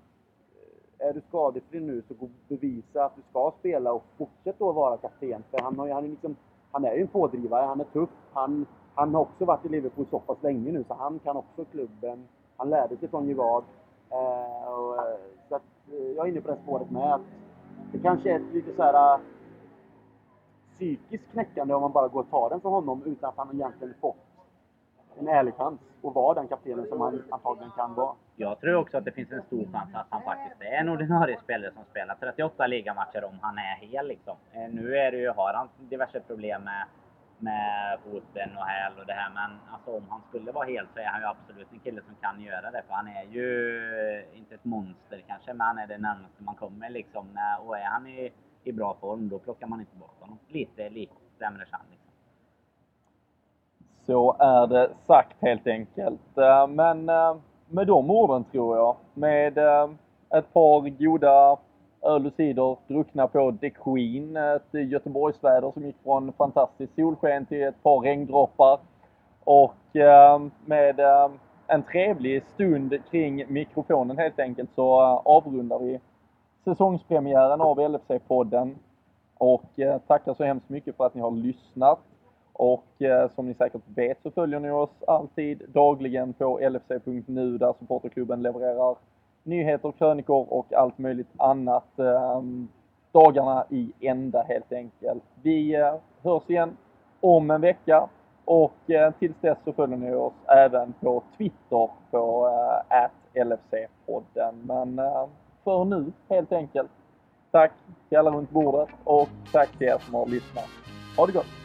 eh, är du skadefri nu så gå bevisa att du ska spela och fortsätt då vara kapten. För han har han, är liksom han är ju en pådrivare, han är tuff. Han, han har också varit i Liverpool så pass länge nu så han kan också klubben. Han lärde sig från Gerard. Eh, och, eh, så att, eh, jag är inne på det spåret med. Att det kanske är lite så här psykiskt knäckande om man bara går och tar den från honom utan att han egentligen fått en ärlig chans att vara den kaptenen som han antagligen kan vara. Jag tror också att det finns en stor chans att han faktiskt är en ordinarie spelare som spelar 38 ligamatcher om han är hel liksom. Eh, nu är det ju, har han diverse problem med, med foten och häl och det här, men alltså om han skulle vara hel så är han ju absolut en kille som kan göra det. För han är ju inte ett monster kanske, men han är det närmaste man kommer liksom. Eh, och är han i, i bra form, då plockar man inte bort honom. Lite, lite sämre chans. Så är det sagt helt enkelt. Eh, men eh, med de orden tror jag, med eh, ett par goda öl och cider druckna på The Queen, ett Göteborgsväder som gick från fantastiskt solsken till ett par regndroppar och med en trevlig stund kring mikrofonen helt enkelt så avrundar vi säsongspremiären av LFC-podden och tackar så hemskt mycket för att ni har lyssnat. Och eh, som ni säkert vet så följer ni oss alltid dagligen på lfc.nu där supporterklubben levererar nyheter, krönikor och allt möjligt annat ehm, dagarna i ända helt enkelt. Vi eh, hörs igen om en vecka och eh, tills dess så följer ni oss även på Twitter på LFC-podden. Men för nu helt enkelt, tack till alla runt bordet och tack till er som har lyssnat. Ha det gott!